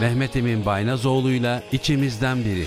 Mehmet Emin Baynazoğlu'yla içimizden biri.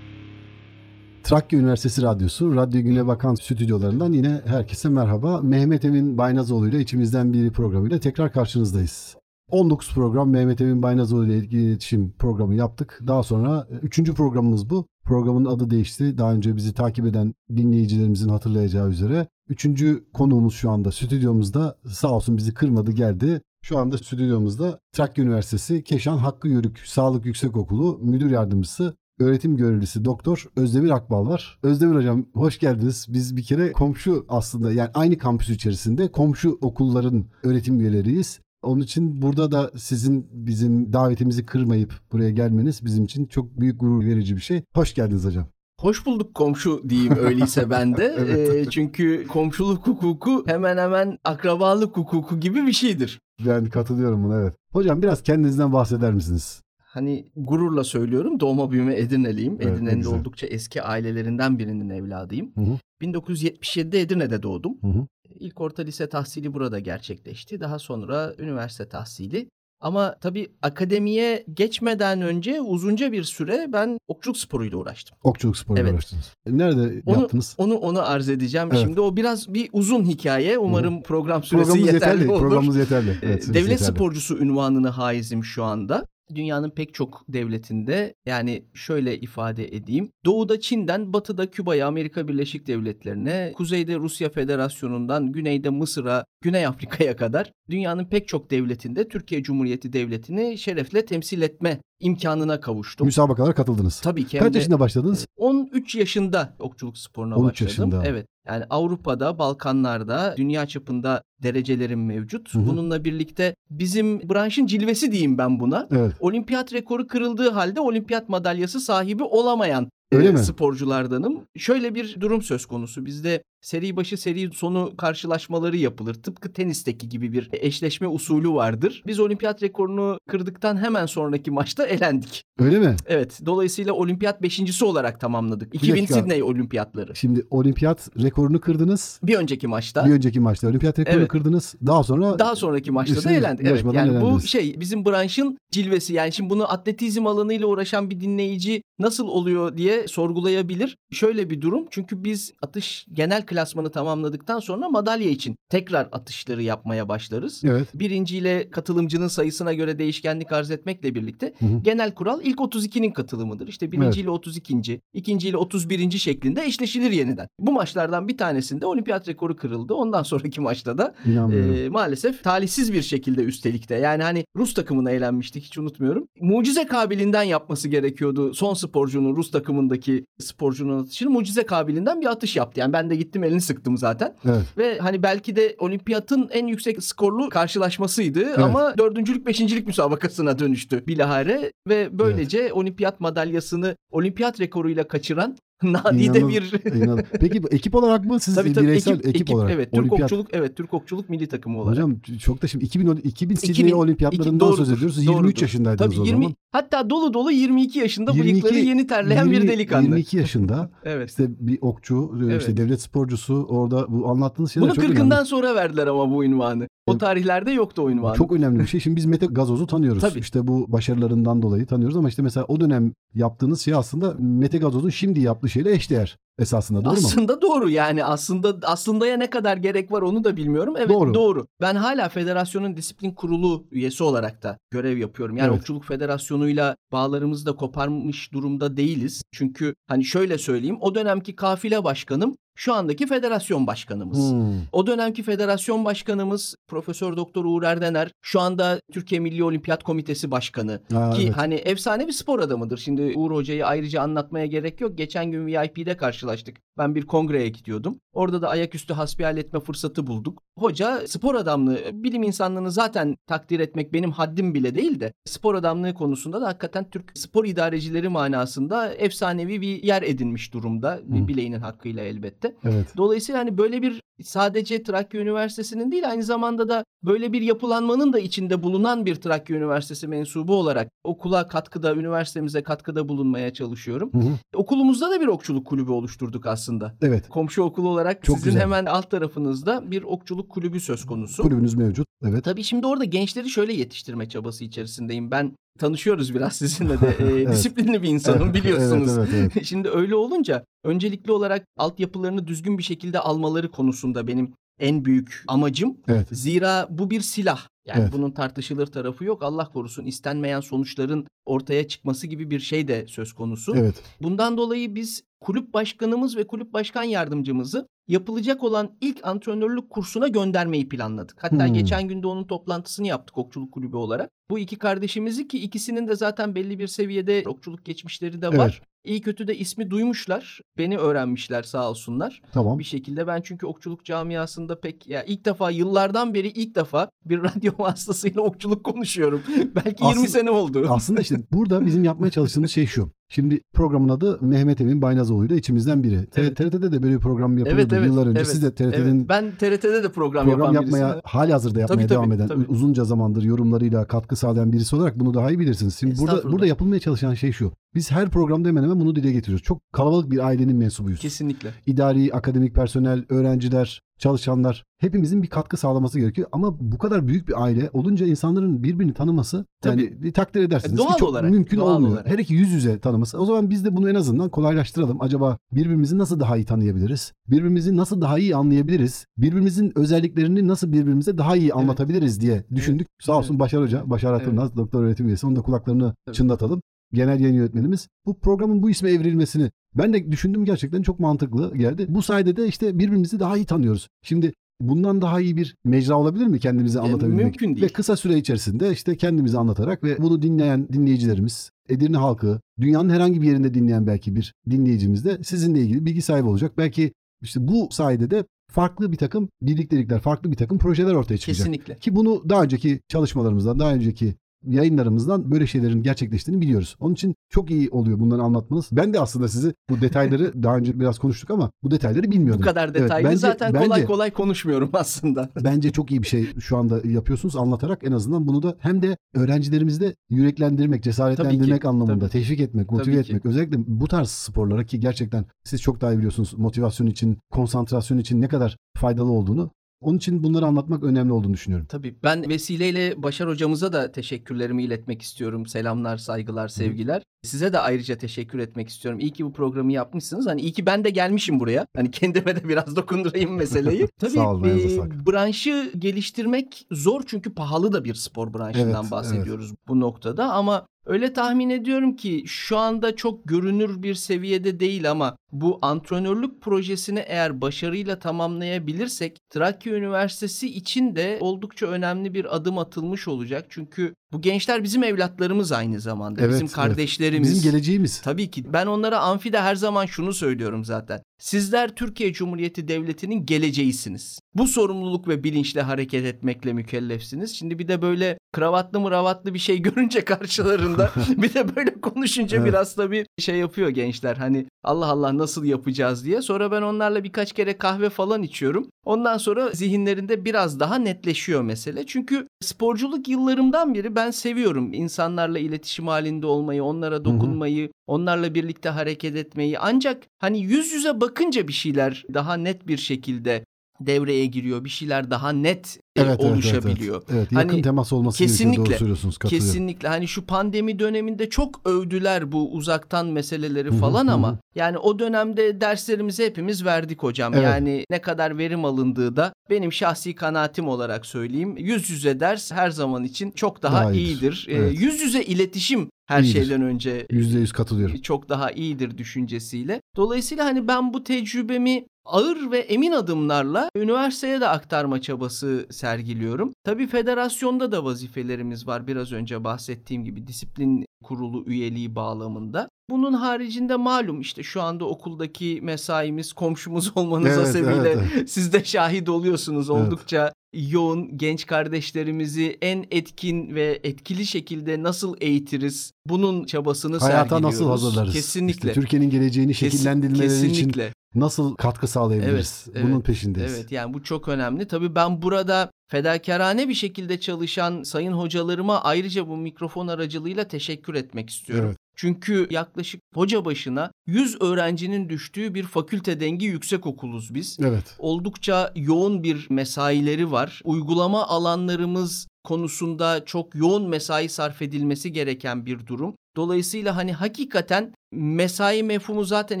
Trakya Üniversitesi Radyosu, Radyo Güne Bakan stüdyolarından yine herkese merhaba. Mehmet Emin Baynazoğlu ile içimizden biri programıyla tekrar karşınızdayız. 19 program Mehmet Emin Baynazoğlu ile ilgili iletişim programı yaptık. Daha sonra 3. programımız bu. Programın adı değişti. Daha önce bizi takip eden dinleyicilerimizin hatırlayacağı üzere. Üçüncü konuğumuz şu anda stüdyomuzda. Sağ olsun bizi kırmadı geldi. Şu anda stüdyomuzda Trakya Üniversitesi Keşan Hakkı Yörük Sağlık Yüksekokulu Müdür Yardımcısı öğretim görevlisi doktor Özdemir Akbal var. Özdemir hocam hoş geldiniz. Biz bir kere komşu aslında yani aynı kampüs içerisinde komşu okulların öğretim üyeleriyiz. Onun için burada da sizin bizim davetimizi kırmayıp buraya gelmeniz bizim için çok büyük gurur verici bir şey. Hoş geldiniz hocam. Hoş bulduk komşu diyeyim öyleyse ben de. evet. e, çünkü komşuluk hukuku hemen hemen akrabalık hukuku gibi bir şeydir. Ben katılıyorum buna evet. Hocam biraz kendinizden bahseder misiniz? Hani gururla söylüyorum doğma büyüme Edirne'liyim. Evet, Edirne'nin de oldukça eski ailelerinden birinin evladıyım. Hı hı. 1977'de Edirne'de doğdum. Hı hı. İlk orta lise tahsili burada gerçekleşti. Daha sonra üniversite tahsili. Ama tabii akademiye geçmeden önce uzunca bir süre ben okçuluk sporuyla uğraştım. Okçuluk sporuyla evet. uğraştınız. Nerede onu, yaptınız? Onu onu arz edeceğim. Evet. Şimdi o biraz bir uzun hikaye. Umarım Hı. program süresi Programımız yeterli, yeterli olur. Programımız yeterli. Evet, Devlet yeterli. sporcusu ünvanını haizim şu anda dünyanın pek çok devletinde yani şöyle ifade edeyim. Doğuda Çin'den, batıda Küba'ya, Amerika Birleşik Devletleri'ne, kuzeyde Rusya Federasyonu'ndan, güneyde Mısır'a, Güney Afrika'ya kadar dünyanın pek çok devletinde Türkiye Cumhuriyeti Devleti'ni şerefle temsil etme imkanına kavuştum. Müsabakalara katıldınız. Tabii ki. Kaç yaşında başladınız? 13 yaşında okçuluk sporuna 13 başladım. yaşında. Evet. Yani Avrupa'da, Balkanlar'da, dünya çapında derecelerim mevcut. Hı hı. Bununla birlikte bizim branşın cilvesi diyeyim ben buna. Evet. Olimpiyat rekoru kırıldığı halde olimpiyat madalyası sahibi olamayan Öyle e, mi? sporculardanım. Şöyle bir durum söz konusu. Bizde seri başı seri sonu karşılaşmaları yapılır. Tıpkı tenisteki gibi bir eşleşme usulü vardır. Biz olimpiyat rekorunu kırdıktan hemen sonraki maçta elendik. Öyle mi? Evet. Dolayısıyla olimpiyat beşincisi olarak tamamladık. 2000 Sydney olimpiyatları. Şimdi olimpiyat rekorunu kırdınız. Bir önceki maçta. Bir önceki maçta olimpiyat rekorunu evet. kırdınız. Daha sonra daha sonraki maçta da elendik. Evet. Yani elendiniz. bu şey bizim branşın cilvesi. Yani şimdi bunu atletizm alanıyla uğraşan bir dinleyici nasıl oluyor diye sorgulayabilir. Şöyle bir durum. Çünkü biz atış genel klasmanı tamamladıktan sonra madalya için tekrar atışları yapmaya başlarız. Evet. Birinciyle katılımcının sayısına göre değişkenlik arz etmekle birlikte hı hı. genel kural ilk 32'nin katılımıdır. İşte birinciyle evet. 32. ikinciyle 31. şeklinde eşleşilir yeniden. Bu maçlardan bir tanesinde olimpiyat rekoru kırıldı. Ondan sonraki maçta da e, maalesef talihsiz bir şekilde üstelik de. Yani hani Rus takımına eğlenmiştik hiç unutmuyorum. Mucize kabilinden yapması gerekiyordu son sporcunun Rus takımındaki sporcunun atışını mucize kabilinden bir atış yaptı. Yani ben de gittim elini sıktım zaten. Evet. Ve hani belki de olimpiyatın en yüksek skorlu karşılaşmasıydı evet. ama dördüncülük beşincilik müsabakasına dönüştü bilahare ve böylece evet. olimpiyat madalyasını olimpiyat rekoruyla kaçıran Nadide bir. inanıl. Peki ekip olarak mı siz tabii, tabii, bireysel ekip, ekip, ekip olarak? Evet Türk Olimpiyat... okçuluk evet Türk okçuluk milli takımı olarak. Hocam çok da şimdi 2000 2000 Sydney olimpiyatlarından söz ediyoruz. 23 doğrudur. yaşındaydınız tabii, 20, o zaman. Hatta dolu dolu 22 yaşında 22, bıyıkları yeni terleyen 20, bir delikanlı. 22 yaşında. evet. İşte bir okçu, evet. işte devlet sporcusu orada bu anlattığınız şeyler Bunu çok 40'ından önemli. sonra verdiler ama bu ünvanı. O tarihlerde yoktu o ünvan. Çok önemli bir şey. Şimdi biz Mete Gazoz'u tanıyoruz. Tabii. İşte bu başarılarından dolayı tanıyoruz ama işte mesela o dönem yaptığınız şey aslında Mete Gazoz'un şimdi yaptığı şeyle eşdeğer esasında doğru aslında mu? Aslında doğru yani aslında aslında ya ne kadar gerek var onu da bilmiyorum. Evet doğru. doğru. Ben hala federasyonun disiplin kurulu üyesi olarak da görev yapıyorum. Yani evet. Okçuluk Federasyonu'yla bağlarımızı da koparmış durumda değiliz. Çünkü hani şöyle söyleyeyim o dönemki kafile başkanım şu andaki federasyon başkanımız. Hmm. O dönemki federasyon başkanımız Profesör Doktor Uğur Erdener şu anda Türkiye Milli Olimpiyat Komitesi Başkanı ha, ki evet. hani efsane bir spor adamıdır. Şimdi Uğur Hoca'yı ayrıca anlatmaya gerek yok. Geçen gün VIP'de karşılaştık. Ben bir kongreye gidiyordum. Orada da ayaküstü hasbihal etme fırsatı bulduk. Hoca spor adamlığı, bilim insanlığını zaten takdir etmek benim haddim bile değil de spor adamlığı konusunda da hakikaten Türk spor idarecileri manasında efsanevi bir yer edinmiş durumda. Hmm. Bileğinin hakkıyla elbette. Evet. Dolayısıyla hani böyle bir sadece Trakya Üniversitesi'nin değil aynı zamanda da böyle bir yapılanmanın da içinde bulunan bir Trakya Üniversitesi mensubu olarak okula katkıda, üniversitemize katkıda bulunmaya çalışıyorum. Hı hı. Okulumuzda da bir okçuluk kulübü oluşturduk aslında. Evet. Komşu okul olarak Çok sizin güzel. hemen alt tarafınızda bir okçuluk kulübü söz konusu. Kulübünüz mevcut. Evet. Tabii şimdi orada gençleri şöyle yetiştirme çabası içerisindeyim. Ben tanışıyoruz biraz sizinle de. E, evet. Disiplinli bir insanım biliyorsunuz. Evet, evet, evet. Şimdi öyle olunca öncelikli olarak altyapılarını düzgün bir şekilde almaları konusunda benim en büyük amacım. Evet. Zira bu bir silah. Yani evet. bunun tartışılır tarafı yok. Allah korusun istenmeyen sonuçların ortaya çıkması gibi bir şey de söz konusu. Evet. Bundan dolayı biz kulüp başkanımız ve kulüp başkan yardımcımızı yapılacak olan ilk antrenörlük kursuna göndermeyi planladık. Hatta hmm. geçen günde onun toplantısını yaptık okçuluk kulübü olarak. Bu iki kardeşimizi ki ikisinin de zaten belli bir seviyede okçuluk geçmişleri de var. Evet. İyi kötü de ismi duymuşlar. Beni öğrenmişler sağ olsunlar. Tamam. Bir şekilde ben çünkü okçuluk camiasında pek ya ilk defa yıllardan beri ilk defa bir radyo vasıtasıyla okçuluk konuşuyorum. Belki aslında, 20 sene oldu. Aslında işte burada bizim yapmaya çalıştığımız şey şu. Şimdi programın adı Mehmet Emin Baynazoğlu'yla içimizden biri. Evet. TRT'de de böyle bir program yapılıyordu evet, evet, yıllar önce. Evet, Siz de TRT'nin evet. Ben TRT'de de program, program yapmaya birisine. hali hazırda yapmaya tabii, devam tabii, eden tabii. uzunca zamandır yorumlarıyla katkı sağlayan birisi olarak bunu daha iyi bilirsiniz. Şimdi burada burada yapılmaya çalışan şey şu. Biz her programda hemen hemen bunu dile getiriyoruz. Çok kalabalık bir ailenin mensubuyuz. Kesinlikle. İdari, akademik personel, öğrenciler, çalışanlar hepimizin bir katkı sağlaması gerekiyor. Ama bu kadar büyük bir aile olunca insanların birbirini tanıması Tabii. yani takdir edersiniz. E, doğal çok olarak. Mümkün doğal olmuyor. Olarak. Her iki yüz yüze tanıması. O zaman biz de bunu en azından kolaylaştıralım. Acaba birbirimizi nasıl daha iyi tanıyabiliriz? Birbirimizi nasıl daha iyi anlayabiliriz? Birbirimizin özelliklerini nasıl birbirimize daha iyi anlatabiliriz evet. diye düşündük. Evet. Sağ olsun Başar Hoca, Başar Atırnaz, evet. doktor öğretim üyesi. Onun da kulaklarını evet. çınlatalım genel yayın yönetmenimiz bu programın bu isme evrilmesini ben de düşündüm gerçekten çok mantıklı geldi. Bu sayede de işte birbirimizi daha iyi tanıyoruz. Şimdi bundan daha iyi bir mecra olabilir mi kendimizi e, anlatabilmek? mümkün değil. Ve kısa süre içerisinde işte kendimizi anlatarak ve bunu dinleyen dinleyicilerimiz, Edirne halkı, dünyanın herhangi bir yerinde dinleyen belki bir dinleyicimiz de sizinle ilgili bilgi sahibi olacak. Belki işte bu sayede de farklı bir takım birliktelikler, farklı bir takım projeler ortaya çıkacak. Kesinlikle. Ki bunu daha önceki çalışmalarımızdan, daha önceki yayınlarımızdan böyle şeylerin gerçekleştiğini biliyoruz. Onun için çok iyi oluyor bunları anlatmanız. Ben de aslında sizi bu detayları daha önce biraz konuştuk ama bu detayları bilmiyordum. Bu kadar detaylı evet, bence, zaten kolay bence, kolay konuşmuyorum aslında. bence çok iyi bir şey şu anda yapıyorsunuz anlatarak en azından bunu da hem de öğrencilerimizde yüreklendirmek, cesaretlendirmek ki, anlamında tabii. teşvik etmek, motive tabii etmek. Ki. Özellikle bu tarz sporlara ki gerçekten siz çok daha iyi biliyorsunuz motivasyon için, konsantrasyon için ne kadar faydalı olduğunu onun için bunları anlatmak önemli olduğunu düşünüyorum. Tabii. Ben vesileyle Başar hocamıza da teşekkürlerimi iletmek istiyorum. Selamlar, saygılar, sevgiler. Hı. Size de ayrıca teşekkür etmek istiyorum. İyi ki bu programı yapmışsınız. Hani iyi ki ben de gelmişim buraya. Hani kendime de biraz dokundurayım meseleyi. Tabii Sağ olun, e, branşı geliştirmek zor çünkü pahalı da bir spor branşından evet, bahsediyoruz evet. bu noktada ama Öyle tahmin ediyorum ki şu anda çok görünür bir seviyede değil ama bu antrenörlük projesini eğer başarıyla tamamlayabilirsek Trakya Üniversitesi için de oldukça önemli bir adım atılmış olacak. Çünkü bu gençler bizim evlatlarımız aynı zamanda. Evet, bizim kardeşlerimiz. Evet. Bizim geleceğimiz. Tabii ki. Ben onlara amfide her zaman şunu söylüyorum zaten. Sizler Türkiye Cumhuriyeti Devleti'nin geleceğisiniz. Bu sorumluluk ve bilinçle hareket etmekle mükellefsiniz. Şimdi bir de böyle kravatlı mıravatlı bir şey görünce karşılarında bir de böyle konuşunca evet. biraz da bir şey yapıyor gençler. Hani Allah Allah nasıl yapacağız diye. Sonra ben onlarla birkaç kere kahve falan içiyorum. Ondan sonra zihinlerinde biraz daha netleşiyor mesele. Çünkü sporculuk yıllarımdan beri ben seviyorum insanlarla iletişim halinde olmayı, onlara dokunmayı, hı hı. onlarla birlikte hareket etmeyi. Ancak hani yüz yüze bakınca bir şeyler daha net bir şekilde devreye giriyor. Bir şeyler daha net e, evet, oluşabiliyor. Evet, evet, evet. yakın hani, temas olması kesinlikle, doğru söylüyorsunuz. Kesinlikle. Hani şu pandemi döneminde çok övdüler bu uzaktan meseleleri falan hı hı, ama hı. yani o dönemde derslerimizi hepimiz verdik hocam. Evet. Yani ne kadar verim alındığı da benim şahsi kanaatim olarak söyleyeyim. Yüz yüze ders her zaman için çok daha, daha iyidir. iyidir. Ee, evet. yüz yüze iletişim her iyidir. şeyden önce yüzde yüz katılıyorum. Çok daha iyidir düşüncesiyle. Dolayısıyla hani ben bu tecrübemi ağır ve emin adımlarla üniversiteye de aktarma çabası sergiliyorum. Tabii federasyonda da vazifelerimiz var biraz önce bahsettiğim gibi disiplin kurulu üyeliği bağlamında. Bunun haricinde malum işte şu anda okuldaki mesaimiz komşumuz olmanız evet, hasebiyle evet, evet. siz de şahit oluyorsunuz oldukça evet yoğun genç kardeşlerimizi en etkin ve etkili şekilde nasıl eğitiriz? Bunun çabasını Hayata sergiliyoruz. nasıl hazırlarız? Kesinlikle. İşte Türkiye'nin geleceğini şekillendirmeleri için nasıl katkı sağlayabiliriz? Evet, Bunun evet, peşindeyiz. Evet yani bu çok önemli. Tabii ben burada fedakarane bir şekilde çalışan sayın hocalarıma ayrıca bu mikrofon aracılığıyla teşekkür etmek istiyorum. Evet. Çünkü yaklaşık hoca başına 100 öğrencinin düştüğü bir fakülte dengi yüksek okuluz biz. Evet. Oldukça yoğun bir mesaileri var. Uygulama alanlarımız konusunda çok yoğun mesai sarf edilmesi gereken bir durum. Dolayısıyla hani hakikaten mesai mefhumu zaten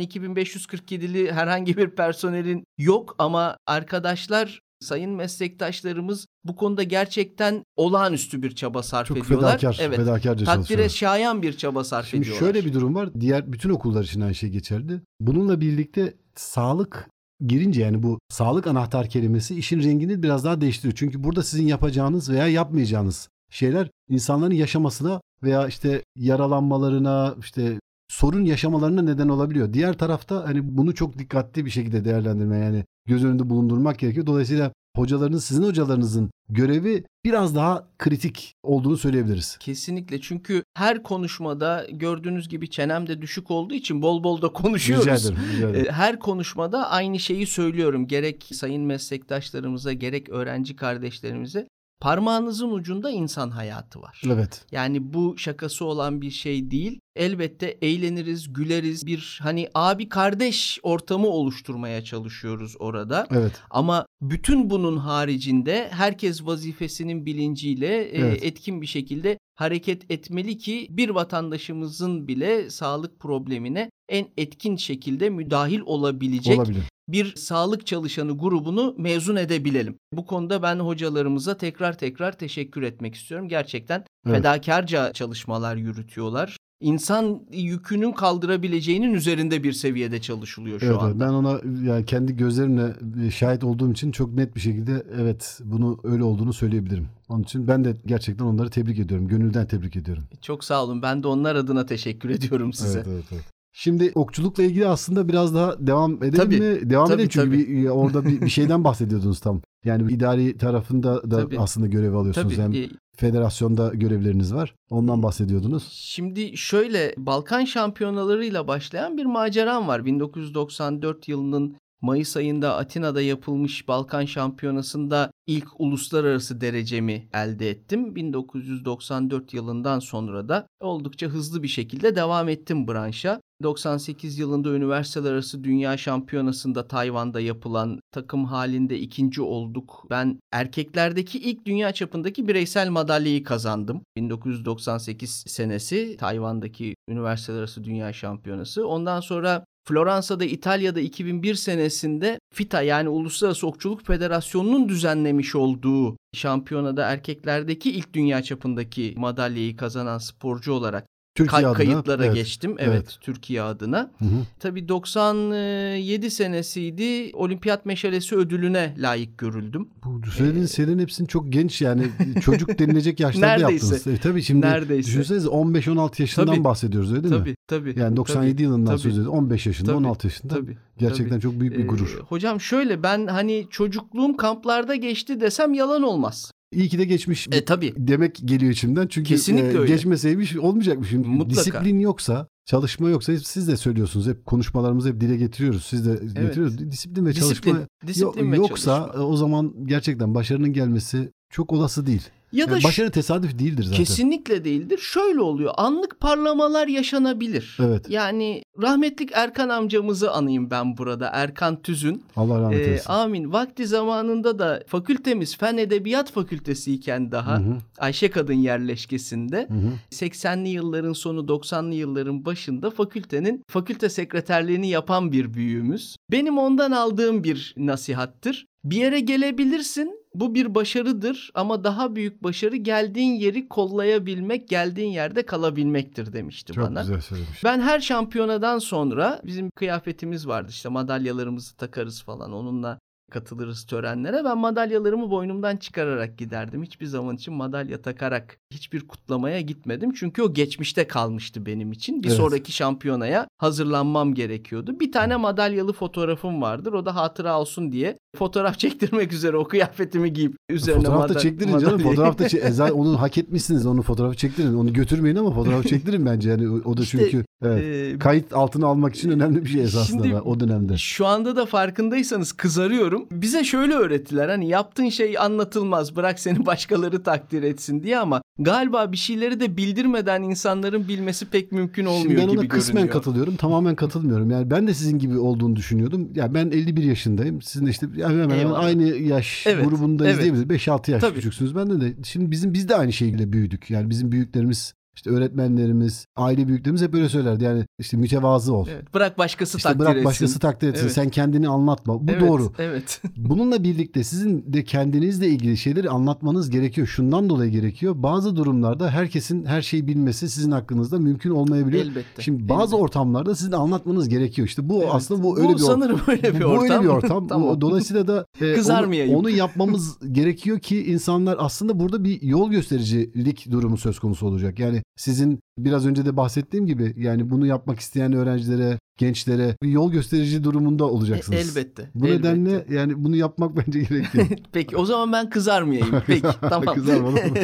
2547'li herhangi bir personelin yok ama arkadaşlar sayın meslektaşlarımız bu konuda gerçekten olağanüstü bir çaba sarf Çok ediyorlar. Fedakar, evet. Fedakarca Takdire şayan bir çaba sarf Şimdi ediyorlar. Şöyle bir durum var. Diğer bütün okullar için aynı şey geçerli. Bununla birlikte sağlık girince yani bu sağlık anahtar kelimesi işin rengini biraz daha değiştiriyor. Çünkü burada sizin yapacağınız veya yapmayacağınız şeyler insanların yaşamasına veya işte yaralanmalarına işte sorun yaşamalarına neden olabiliyor. Diğer tarafta hani bunu çok dikkatli bir şekilde değerlendirme yani göz önünde bulundurmak gerekiyor. Dolayısıyla hocalarınız sizin hocalarınızın görevi biraz daha kritik olduğunu söyleyebiliriz. Kesinlikle çünkü her konuşmada gördüğünüz gibi çenem de düşük olduğu için bol bol da konuşuyoruz. Rica ederim, rica ederim. Her konuşmada aynı şeyi söylüyorum. Gerek sayın meslektaşlarımıza gerek öğrenci kardeşlerimize Parmağınızın ucunda insan hayatı var. Evet. Yani bu şakası olan bir şey değil. Elbette eğleniriz, güleriz. Bir hani abi kardeş ortamı oluşturmaya çalışıyoruz orada. Evet. Ama bütün bunun haricinde herkes vazifesinin bilinciyle e, evet. etkin bir şekilde hareket etmeli ki bir vatandaşımızın bile sağlık problemine en etkin şekilde müdahil olabilecek Olabilir bir sağlık çalışanı grubunu mezun edebilelim. Bu konuda ben hocalarımıza tekrar tekrar teşekkür etmek istiyorum. Gerçekten evet. fedakarca çalışmalar yürütüyorlar. İnsan yükünün kaldırabileceğinin üzerinde bir seviyede çalışılıyor şu evet, anda. Ben ona yani kendi gözlerimle e, şahit olduğum için çok net bir şekilde evet bunu öyle olduğunu söyleyebilirim. Onun için ben de gerçekten onları tebrik ediyorum. Gönülden tebrik ediyorum. Çok sağ olun. Ben de onlar adına teşekkür ediyorum size. Evet, evet, evet. Şimdi okçulukla ilgili aslında biraz daha devam edelim tabii, mi? Devam tabii, edelim çünkü tabii. Bir, orada bir, bir şeyden bahsediyordunuz tam. Yani idari tarafında da tabii. aslında görev alıyorsunuz. Tabii. Hem e, federasyonda görevleriniz var. Ondan bahsediyordunuz. Şimdi şöyle Balkan şampiyonalarıyla başlayan bir maceram var. 1994 yılının Mayıs ayında Atina'da yapılmış Balkan Şampiyonası'nda ilk uluslararası derecemi elde ettim. 1994 yılından sonra da oldukça hızlı bir şekilde devam ettim branşa. 98 yılında üniversiteler arası dünya şampiyonasında Tayvan'da yapılan takım halinde ikinci olduk. Ben erkeklerdeki ilk dünya çapındaki bireysel madalyayı kazandım. 1998 senesi Tayvan'daki üniversiteler arası dünya şampiyonası. Ondan sonra Floransa'da İtalya'da 2001 senesinde FITA yani Uluslararası Okçuluk Federasyonu'nun düzenlemiş olduğu şampiyonada erkeklerdeki ilk dünya çapındaki madalyayı kazanan sporcu olarak Türkiye adına, kayıtlara evet, geçtim. Evet, evet, Türkiye adına. Hı hı. Tabii 97 senesiydi. Olimpiyat Meşalesi ödülüne layık görüldüm. Bu söylediğiniz ee, şeylerin hepsini çok genç yani çocuk denilecek yaşlarda yaptınız. E, tabii şimdi Neredeyse. düşünsenize 15-16 yaşından tabii, bahsediyoruz öyle değil tabii, mi? Tabii tabii. Yani 97 tabii, yılından tabii, söz ediyoruz. 15 yaşında, tabii, 16 yaşında. Tabii. Gerçekten tabii. çok büyük bir gurur. Ee, hocam şöyle ben hani çocukluğum kamplarda geçti desem yalan olmaz. İyi ki de geçmiş. E tabii. Demek geliyor içimden. Çünkü Kesinlikle e, öyle. geçmeseymiş olmayacakmış. Mutlaka. Disiplin yoksa, çalışma yoksa siz de söylüyorsunuz. Hep konuşmalarımızı hep dile getiriyoruz. Siz de evet. getiriyoruz. Disiplin ve disiplin, çalışma disiplin ve yoksa çalışma. o zaman gerçekten başarının gelmesi çok olası değil. Ya da yani başarı tesadüf değildir zaten. Kesinlikle değildir. Şöyle oluyor. Anlık parlamalar yaşanabilir. Evet. Yani rahmetlik Erkan amcamızı anayım ben burada. Erkan Tüzün. Allah rahmet ee, eylesin. amin. Vakti zamanında da fakültemiz Fen Edebiyat Fakültesi iken daha hı hı. Ayşe Kadın yerleşkesinde hı hı. 80'li yılların sonu 90'lı yılların başında fakültenin fakülte sekreterliğini yapan bir büyüğümüz. Benim ondan aldığım bir nasihattır. Bir yere gelebilirsin bu bir başarıdır ama daha büyük başarı geldiğin yeri kollayabilmek, geldiğin yerde kalabilmektir demişti Çok bana. Çok güzel söylemiş. Ben her şampiyonadan sonra bizim kıyafetimiz vardı işte madalyalarımızı takarız falan onunla katılırız törenlere. Ben madalyalarımı boynumdan çıkararak giderdim. Hiçbir zaman için madalya takarak hiçbir kutlamaya gitmedim. Çünkü o geçmişte kalmıştı benim için. Bir evet. sonraki şampiyonaya hazırlanmam gerekiyordu. Bir tane madalyalı fotoğrafım vardır. O da hatıra olsun diye fotoğraf çektirmek üzere o kıyafetimi giyip üzerine Fotoğraf da çektirin canım. Fotoğraf da çek- e, onu hak etmişsiniz. Onu fotoğrafı çektirin. Onu götürmeyin ama fotoğrafı çektirin bence. Yani o da İşte, çünkü evet, Ee, kayıt altına almak için önemli bir şey esasında Şimdi- o dönemde. Şu anda da farkındaysanız kızarıyorum. Bize şöyle öğrettiler hani yaptığın şey anlatılmaz bırak seni başkaları takdir etsin diye ama galiba bir şeyleri de bildirmeden insanların bilmesi pek mümkün olmuyor Şimdi ben gibi ona kısmen görünüyor. katılıyorum. Tamamen katılmıyorum. Yani ben de sizin gibi olduğunu düşünüyordum. Ya ben 51 yaşındayım. Sizin de işte hemen hemen Eyvallah. aynı yaş Evet, grubundayız evet. mi? 5-6 yaş Tabii. küçüksünüz. Bende de. Şimdi bizim biz de aynı şekilde büyüdük. Yani bizim büyüklerimiz işte öğretmenlerimiz, aile büyüklerimiz hep böyle söylerdi. Yani işte mütevazı ol. Evet, bırak başkası İşte takdir bırak etsin. başkası takdir etsin. Evet. Sen kendini anlatma. Bu Evet, doğru. Evet. Bununla birlikte sizin de kendinizle ilgili şeyleri anlatmanız gerekiyor. Şundan dolayı gerekiyor. Bazı durumlarda herkesin her şeyi bilmesi sizin hakkınızda mümkün olmayabiliyor. Elbette. Şimdi bazı elbette. ortamlarda sizin anlatmanız gerekiyor. İşte bu Evet. aslında bu öyle bir ortam. sanırım öyle bir Bu ortam. öyle bir ortam. Bu- tamam. Dolayısıyla da e, Kızarmayayım. Onu, onu yapmamız gerekiyor ki insanlar aslında burada bir yol göstericilik durumu söz konusu olacak. Yani sizin biraz önce de bahsettiğim gibi yani bunu yapmak isteyen öğrencilere, gençlere bir yol gösterici durumunda E, olacaksınız. elbette. Bu elbette. nedenle yani bunu yapmak bence gerekiyor. Peki o zaman ben kızarmayayım. Peki tamam. Kızarma, olur mu?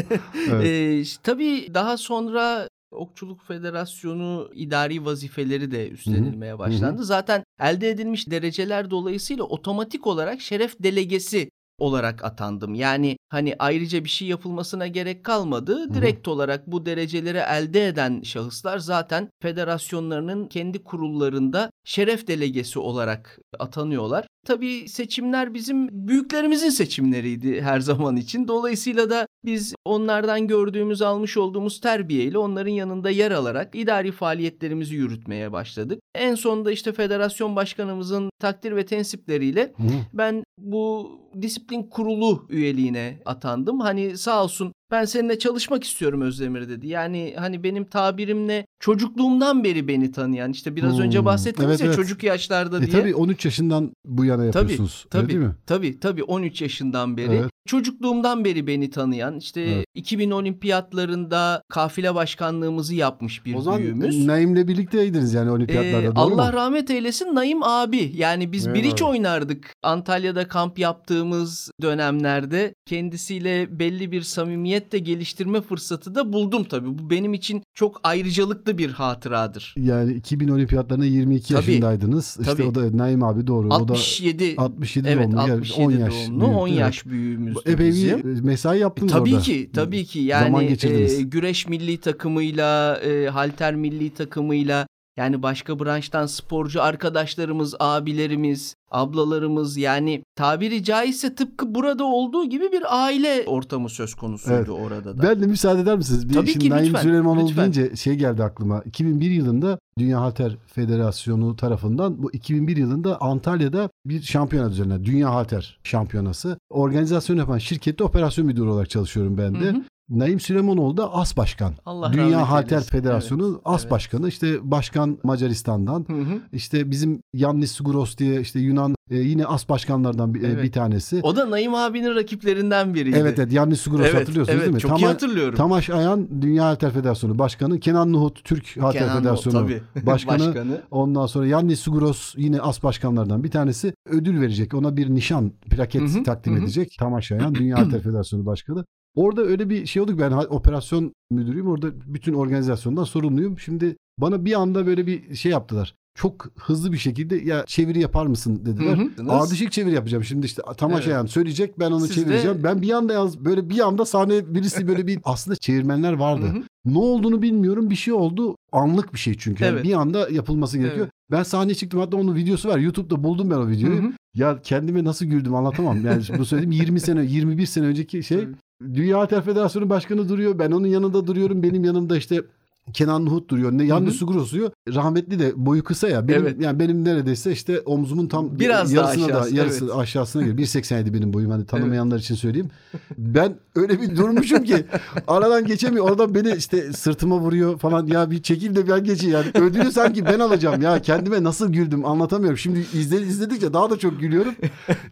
Evet. Ş- tabii daha sonra Okçuluk Federasyonu idari vazifeleri de üstlenilmeye başlandı. Zaten elde edilmiş dereceler dolayısıyla otomatik olarak şeref delegesi olarak atandım. Yani hani ayrıca bir şey yapılmasına gerek kalmadı. Direkt olarak bu dereceleri elde eden şahıslar zaten federasyonlarının kendi kurullarında şeref delegesi olarak atanıyorlar. Tabii seçimler bizim büyüklerimizin seçimleriydi her zaman için. Dolayısıyla da biz onlardan gördüğümüz, almış olduğumuz terbiyeyle onların yanında yer alarak idari faaliyetlerimizi yürütmeye başladık. En sonunda işte federasyon başkanımızın takdir ve tensipleriyle Hı ben bu disiplin kurulu üyeliğine atandım. Hani sağ olsun ben seninle çalışmak istiyorum Özdemir dedi. Yani hani benim tabirimle çocukluğumdan beri beni tanıyan işte biraz Hmm, önce bahsettiniz evet, ya evet. çocuk yaşlarda E diye. tabii 13 yaşından bu yana Tabii, yapıyorsunuz. öyle Tabii, değil mi? tabii, tabii 13 yaşından beri. Evet. Çocukluğumdan beri beni tanıyan, işte Evet. 2000 olimpiyatlarında kafile başkanlığımızı yapmış bir O zaman büyüğümüz. Naim'le birlikteydiniz yani olimpiyatlarda Ee, doğru Allah mu? rahmet eylesin Naim abi. Yani biz Evet. biriç oynardık Antalya'da kamp yaptığımız dönemlerde. Kendisiyle belli bir samimiyet de geliştirme fırsatı da buldum tabii. Bu benim için çok ayrıcalıklı bir hatıradır. Yani 2000 olimpiyatlarına 22 Tabii. yaşındaydınız. İşte Tabii. o da Naim abi doğru. 67 o da 67 evet doğumlu. Yani 67 10 yaş doğumlu büyük, 10 evet. yaş büyüğümüzdü Epey bizim. mesai yaptınız Tabii orada. ki, tabii ki. Yani e, güreş milli takımıyla, e, halter milli takımıyla, yani başka branştan sporcu arkadaşlarımız, abilerimiz, ablalarımız yani tabiri caizse tıpkı burada olduğu gibi bir aile ortamı söz konusuydu Evet. orada da. Ben de müsaade eder misiniz? Bir Tabii şimdi ki, Naim lütfen, Süleymanoğlu lütfen. deyince şey geldi aklıma. 2001 yılında Dünya Halter Federasyonu tarafından bu 2001 yılında Antalya'da bir şampiyona düzenlendi. Dünya Halter Şampiyonası. Organizasyon yapan şirkette operasyon müdürü olarak çalışıyorum ben de. Hı hı. Naim Süleymanoğlu da AS Başkan. Allah Dünya Halter eylesin. Federasyonu Evet, AS evet. Başkanı. İşte başkan Macaristan'dan. Hı hı. İşte bizim Yannis Siguros diye işte Yunan e, yine AS başkanlardan bir, e, Evet. bir tanesi. O da Naim abinin rakiplerinden biriydi. Evet evet Yannis Siguros Evet, hatırlıyorsunuz evet, değil mi? Çok iyi Tama- hatırlıyorum. Tamaş Ayan Dünya Halter Federasyonu Başkanı. Kenan Nuhut Türk Halter Kenan Federasyonu tabii. Başkanı. Ondan sonra Yannis Siguros yine as başkanlardan bir tanesi ödül verecek. Ona bir nişan plaket Hı hı, takdim hı. edecek. Tamaş Ayan Dünya Halter Federasyonu Başkanı. Orada öyle bir şey olduk. Ben operasyon müdürüyüm. Orada bütün organizasyondan sorumluyum. Şimdi bana bir anda böyle bir şey yaptılar. Çok hızlı bir şekilde ya çeviri yapar mısın dediler. Hı hı. Ardışık çeviri yapacağım. Şimdi işte Tamaş Evet. Ayan söyleyecek ben onu Siz de- çevireceğim. Ben bir anda yalnız böyle bir anda sahneye birisi böyle bir aslında çevirmenler vardı. Hı hı. Ne olduğunu bilmiyorum. Bir şey oldu. Anlık bir şey çünkü. Yani Evet. bir anda yapılması gerekiyor. Evet. Ben sahneye çıktım. Hatta onun videosu var. YouTube'da buldum ben o videoyu. Hı hı. Ya kendime nasıl güldüm anlatamam. Yani bu söylediğim 20 sene, 21 sene önceki şey. Tabii. Dünya Federasyonu Başkanı duruyor. Ben onun yanında duruyorum. Benim yanımda işte Kenan Nuhut duruyor. Hı. Yannis Sugros duruyor. Rahmetli de boyu kısa ya. Benim, Evet. Yani benim neredeyse işte omzumun tam Biraz daha yarısına da aşağısı, yarısı evet. aşağısına geliyor. 1.87 benim boyum. Hani tanımayanlar için söyleyeyim. Ben öyle bir durmuşum ki aradan geçemiyor. Oradan beni işte sırtıma vuruyor falan. Ya bir çekil de ben geçeyim. Yani ödülü sanki ben alacağım. Ya kendime nasıl güldüm anlatamıyorum. Şimdi izle, izledikçe daha da çok gülüyorum.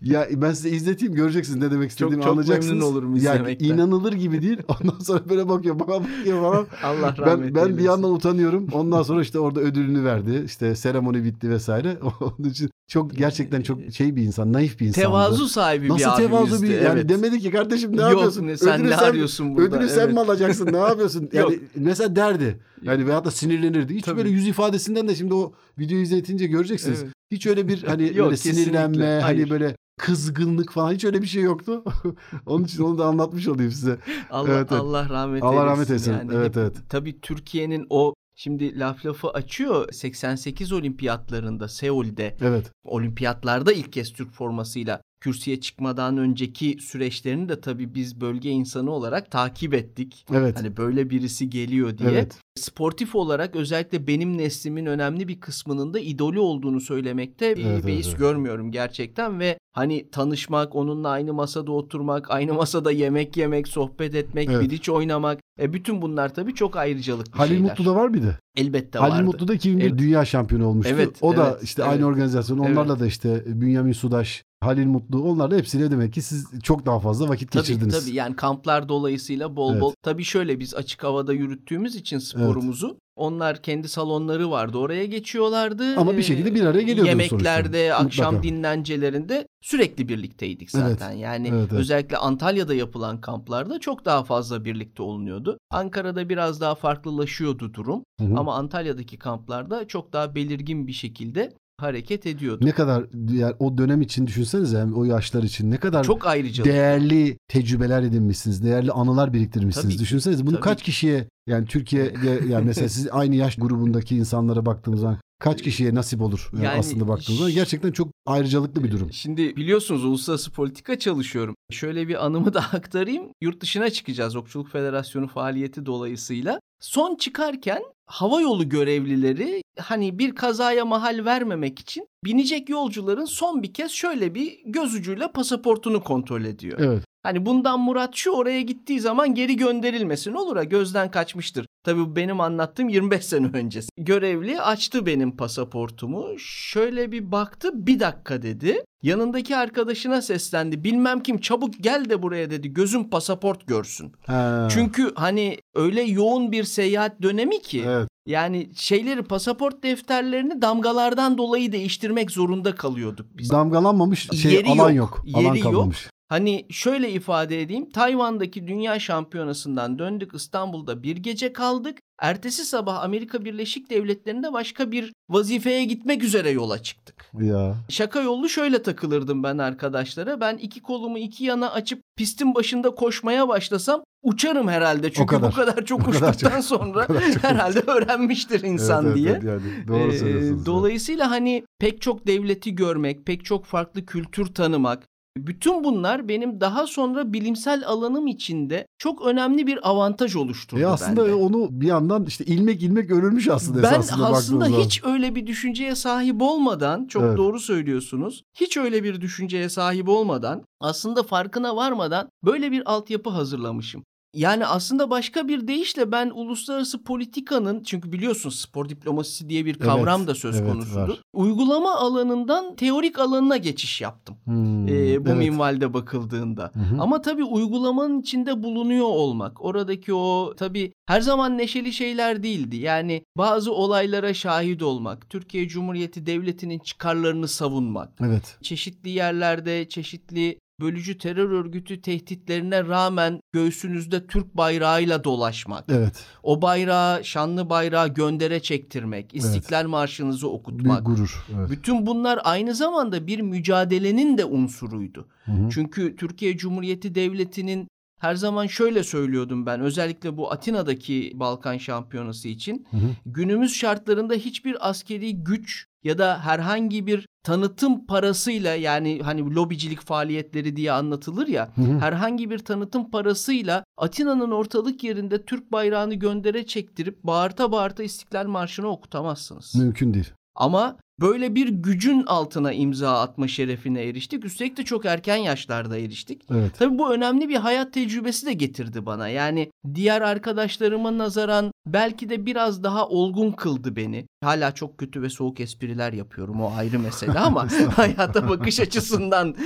Ya ben size izleteyim göreceksiniz ne demek istediğimi çok anlayacaksınız. memnun olurum Yani izlemekten. inanılır gibi değil. Ondan sonra böyle bakıyor bana bakıyor falan. Allah rahmet Ben, ben bir eylesin. yandan utanıyorum. Ondan sonra işte orada ödülünü verdi. İşte seremoni bitti vesaire. Onun için çok gerçekten çok şey bir insan, naif bir insandı. Tevazu sahibi Nasıl bir abimizdi. tevazu bir yani evet. demedi ki kardeşim ne Yok, yapıyorsun? ne- sen Ödülü ne arıyorsun burada? Ödülü sen Evet. mi alacaksın? Ne yapıyorsun? Yani mesela derdi. Yani veyahut da sinirlenirdi. Hiç Tabii. böyle yüz ifadesinden de şimdi o videoyu izletince göreceksiniz. Evet. Hiç öyle bir hani Yok, böyle kesinlikle. sinirlenme, hani Hayır. böyle kızgınlık falan hiç öyle bir şey yoktu. Onun için onu da anlatmış olayım size. Allah Evet, evet. Allah rahmet Allah eylesin. rahmet eylesin. Yani Evet, hep- evet. Tabii Türkiye'nin o şimdi laf lafı açıyor 88 olimpiyatlarında Seul'de Evet. olimpiyatlarda ilk kez Türk formasıyla kürsüye çıkmadan önceki süreçlerini de tabii biz bölge insanı olarak takip ettik. Evet. Hani böyle birisi geliyor diye. Evet. Sportif olarak özellikle benim neslimin önemli bir kısmının da idolü olduğunu söylemekte bir Evet, beis evet, evet. görmüyorum gerçekten ve hani tanışmak, onunla aynı masada oturmak, aynı masada yemek yemek, sohbet etmek, Evet. biriç oynamak, e bütün bunlar tabii çok ayrıcalıklı Halil şeyler. Mutlu da var mıydı? elbette Halil vardı. Mutlu da 2001 Evet. dünya şampiyonu olmuştu. Evet, o da evet, işte evet. aynı organizasyon. Onlarla da işte Bünyamin Sudaş, Halil Mutlu onlarla hepsiyle demek ki siz çok daha fazla vakit Tabii geçirdiniz. tabii yani kamplar dolayısıyla bol Evet. bol. Tabii şöyle biz açık havada yürüttüğümüz için sporumuzu onlar kendi salonları vardı oraya geçiyorlardı. Ama bir Ee, şekilde bir araya geliyordunuz Yemeklerde, sonuçta. akşam Mutlaka. dinlencelerinde sürekli birlikteydik zaten. Yani Evet, evet. özellikle Antalya'da yapılan kamplarda çok daha fazla birlikte olunuyordu. Ankara'da biraz daha farklılaşıyordu durum Hı hı. ama Antalya'daki kamplarda çok daha belirgin bir şekilde hareket ediyordu. Ne kadar yani o dönem için düşünsenize yani o yaşlar için ne kadar Çok ayrıcalıklı. değerli tecrübeler edinmişsiniz. Değerli anılar biriktirmişsiniz. Tabii Düşünsenize bunu tabii kaç ki. kişiye yani Türkiye'ye yani mesela siz aynı yaş grubundaki insanlara baktığınız zaman kaç kişiye nasip olur yani Yani aslında baktığınız zaman gerçekten çok ayrıcalıklı bir durum. Şimdi biliyorsunuz uluslararası politika çalışıyorum. Şöyle bir anımı da aktarayım. Yurt dışına çıkacağız Okçuluk Federasyonu faaliyeti dolayısıyla. Son çıkarken hava yolu görevlileri hani bir kazaya mahal vermemek için binecek yolcuların son bir kez şöyle bir göz ucuyla pasaportunu kontrol ediyor. Evet. Hani bundan murat şu oraya gittiği zaman geri gönderilmesin olur ha gözden kaçmıştır. Tabii bu benim anlattığım 25 sene öncesi. Görevli açtı benim pasaportumu. Şöyle bir baktı bir dakika dedi. Yanındaki arkadaşına seslendi. Bilmem kim çabuk gel de buraya dedi. Gözüm pasaport görsün. Ha, Çünkü hani öyle yoğun bir seyahat dönemi ki. evet. Yani şeyleri pasaport defterlerini damgalardan dolayı değiştirmek zorunda kalıyorduk biz. damgalanmamış şey Yeri alan yok, yok. Alan yeri yok. Hani şöyle ifade edeyim. Tayvan'daki dünya şampiyonasından döndük İstanbul'da bir gece kaldık. Ertesi sabah Amerika Birleşik Devletleri'nde başka bir vazifeye gitmek üzere yola çıktık. Ya. Şaka yollu şöyle takılırdım ben arkadaşlara. Ben iki kolumu iki yana açıp pistin başında koşmaya başlasam uçarım herhalde. Çünkü kadar. bu kadar çok O kadar uçtuktan çok. sonra O kadar çok herhalde öğrenmiştir insan Evet, diye. evet, yani doğru Ee. Dolayısıyla hani pek çok devleti görmek, pek çok farklı kültür tanımak, bütün bunlar benim daha sonra bilimsel alanım içinde çok önemli bir avantaj oluşturdu E aslında bende. onu bir yandan işte ilmek ilmek örülmüş aslında Ben esasında aslında baktığınız zaman. hiç öyle bir düşünceye sahip olmadan, çok Evet. doğru söylüyorsunuz. Hiç öyle bir düşünceye sahip olmadan, aslında farkına varmadan böyle bir altyapı hazırlamışım. Yani aslında başka bir deyişle ben uluslararası politikanın çünkü biliyorsunuz spor diplomasisi diye bir kavram Evet, da söz evet, konusudur. var. Uygulama alanından teorik alanına geçiş yaptım. Hmm, Ee, bu evet. minvalde bakıldığında. Hı hı. Ama tabii uygulamanın içinde bulunuyor olmak, oradaki o tabii her zaman neşeli şeyler değildi. Yani bazı olaylara şahit olmak, Türkiye Cumhuriyeti Devleti'nin çıkarlarını savunmak, Evet. çeşitli yerlerde çeşitli bölücü terör örgütü tehditlerine rağmen göğsünüzde Türk bayrağıyla dolaşmak, Evet. o bayrağı, şanlı bayrağı göndere çektirmek, İstiklal Marşınızı Bir okutmak. gurur. Evet. Bütün bunlar aynı zamanda bir mücadelenin de unsuruydu. Hı hı. Çünkü Türkiye Cumhuriyeti Devleti'nin her zaman şöyle söylüyordum ben özellikle bu Atina'daki Balkan Şampiyonası için Hı hı. günümüz şartlarında hiçbir askeri güç ya da herhangi bir tanıtım parasıyla yani hani lobicilik faaliyetleri diye anlatılır ya Hı hı. herhangi bir tanıtım parasıyla Atina'nın ortalık yerinde Türk bayrağını göndere çektirip bağırta bağırta İstiklal Marşı'nı okutamazsınız. Mümkün değil. Ama böyle bir gücün altına imza atma şerefine eriştik. Üstelik de çok erken yaşlarda eriştik. Evet. Tabii bu önemli bir hayat tecrübesi de getirdi bana. Yani diğer arkadaşlarıma nazaran belki de biraz daha olgun kıldı beni. Hala çok kötü ve soğuk espriler yapıyorum o ayrı mesele ama hayata bakış açısından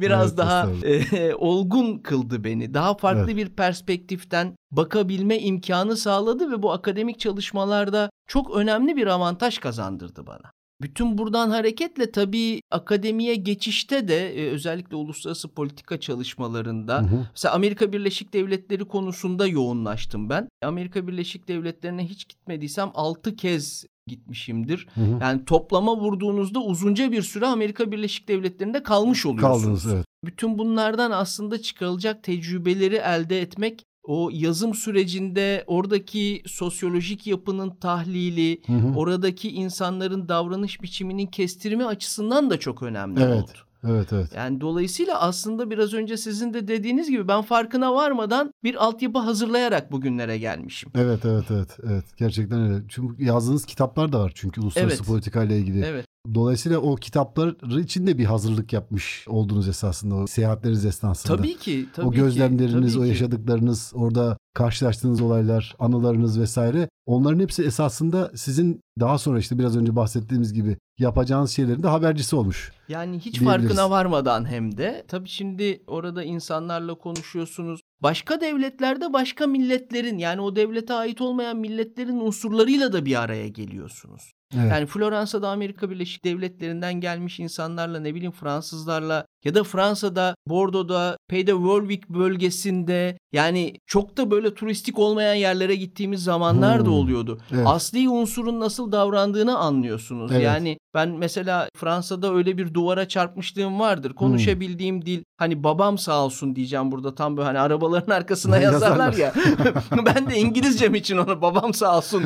biraz Evet, daha e, olgun kıldı beni. Daha farklı Evet. bir perspektiften bakabilme imkanı sağladı ve bu akademik çalışmalarda çok önemli bir avantaj kazandırdı bana. Bütün buradan hareketle tabii akademiye geçişte de e, özellikle uluslararası politika çalışmalarında hı hı. mesela Amerika Birleşik Devletleri konusunda yoğunlaştım ben. Amerika Birleşik Devletleri'ne hiç gitmediysem 6 kez gitmişimdir. Hı hı. Yani toplama vurduğunuzda uzunca bir süre Amerika Birleşik Devletleri'nde kalmış oluyorsunuz. Kaldınız evet. Bütün bunlardan aslında çıkarılacak tecrübeleri elde etmek o yazım sürecinde oradaki sosyolojik yapının tahlili, hı hı. oradaki insanların davranış biçiminin kestirme açısından da çok önemli evet. oldu. Evet evet. Yani dolayısıyla aslında biraz önce sizin de dediğiniz gibi ben farkına varmadan bir altyapı hazırlayarak bugünlere gelmişim. Evet evet evet evet gerçekten öyle. Çünkü yazdığınız kitaplar da var çünkü uluslararası evet. politika ile ilgili. Evet. Dolayısıyla o kitaplar için de bir hazırlık yapmış oldunuz esasında o seyahatleriniz esnasında. Tabii ki. Tabii o gözlemleriniz, ki, tabii o yaşadıklarınız, orada karşılaştığınız olaylar, anılarınız vesaire onların hepsi esasında sizin daha sonra işte biraz önce bahsettiğimiz gibi yapacağınız şeylerin de habercisi olmuş. Yani hiç farkına varmadan hem de tabii şimdi orada insanlarla konuşuyorsunuz. Başka devletlerde başka milletlerin yani o devlete ait olmayan milletlerin unsurlarıyla da bir araya geliyorsunuz. Evet. Yani Floransa'da Amerika Birleşik Devletleri'nden gelmiş insanlarla ne bileyim Fransızlarla ya da Fransa'da Bordeaux'da Pays de Warwick bölgesinde yani çok da böyle turistik olmayan yerlere gittiğimiz zamanlar hmm. da oluyordu. Evet. Asli unsurun nasıl davrandığını anlıyorsunuz. Evet. Yani ben mesela Fransa'da öyle bir duvara çarpmışlığım vardır. Konuşabildiğim hmm. dil hani babam sağ olsun diyeceğim burada tam böyle hani arabaların arkasına yazarlar ya. ben de İngilizcem için onu babam sağ olsun.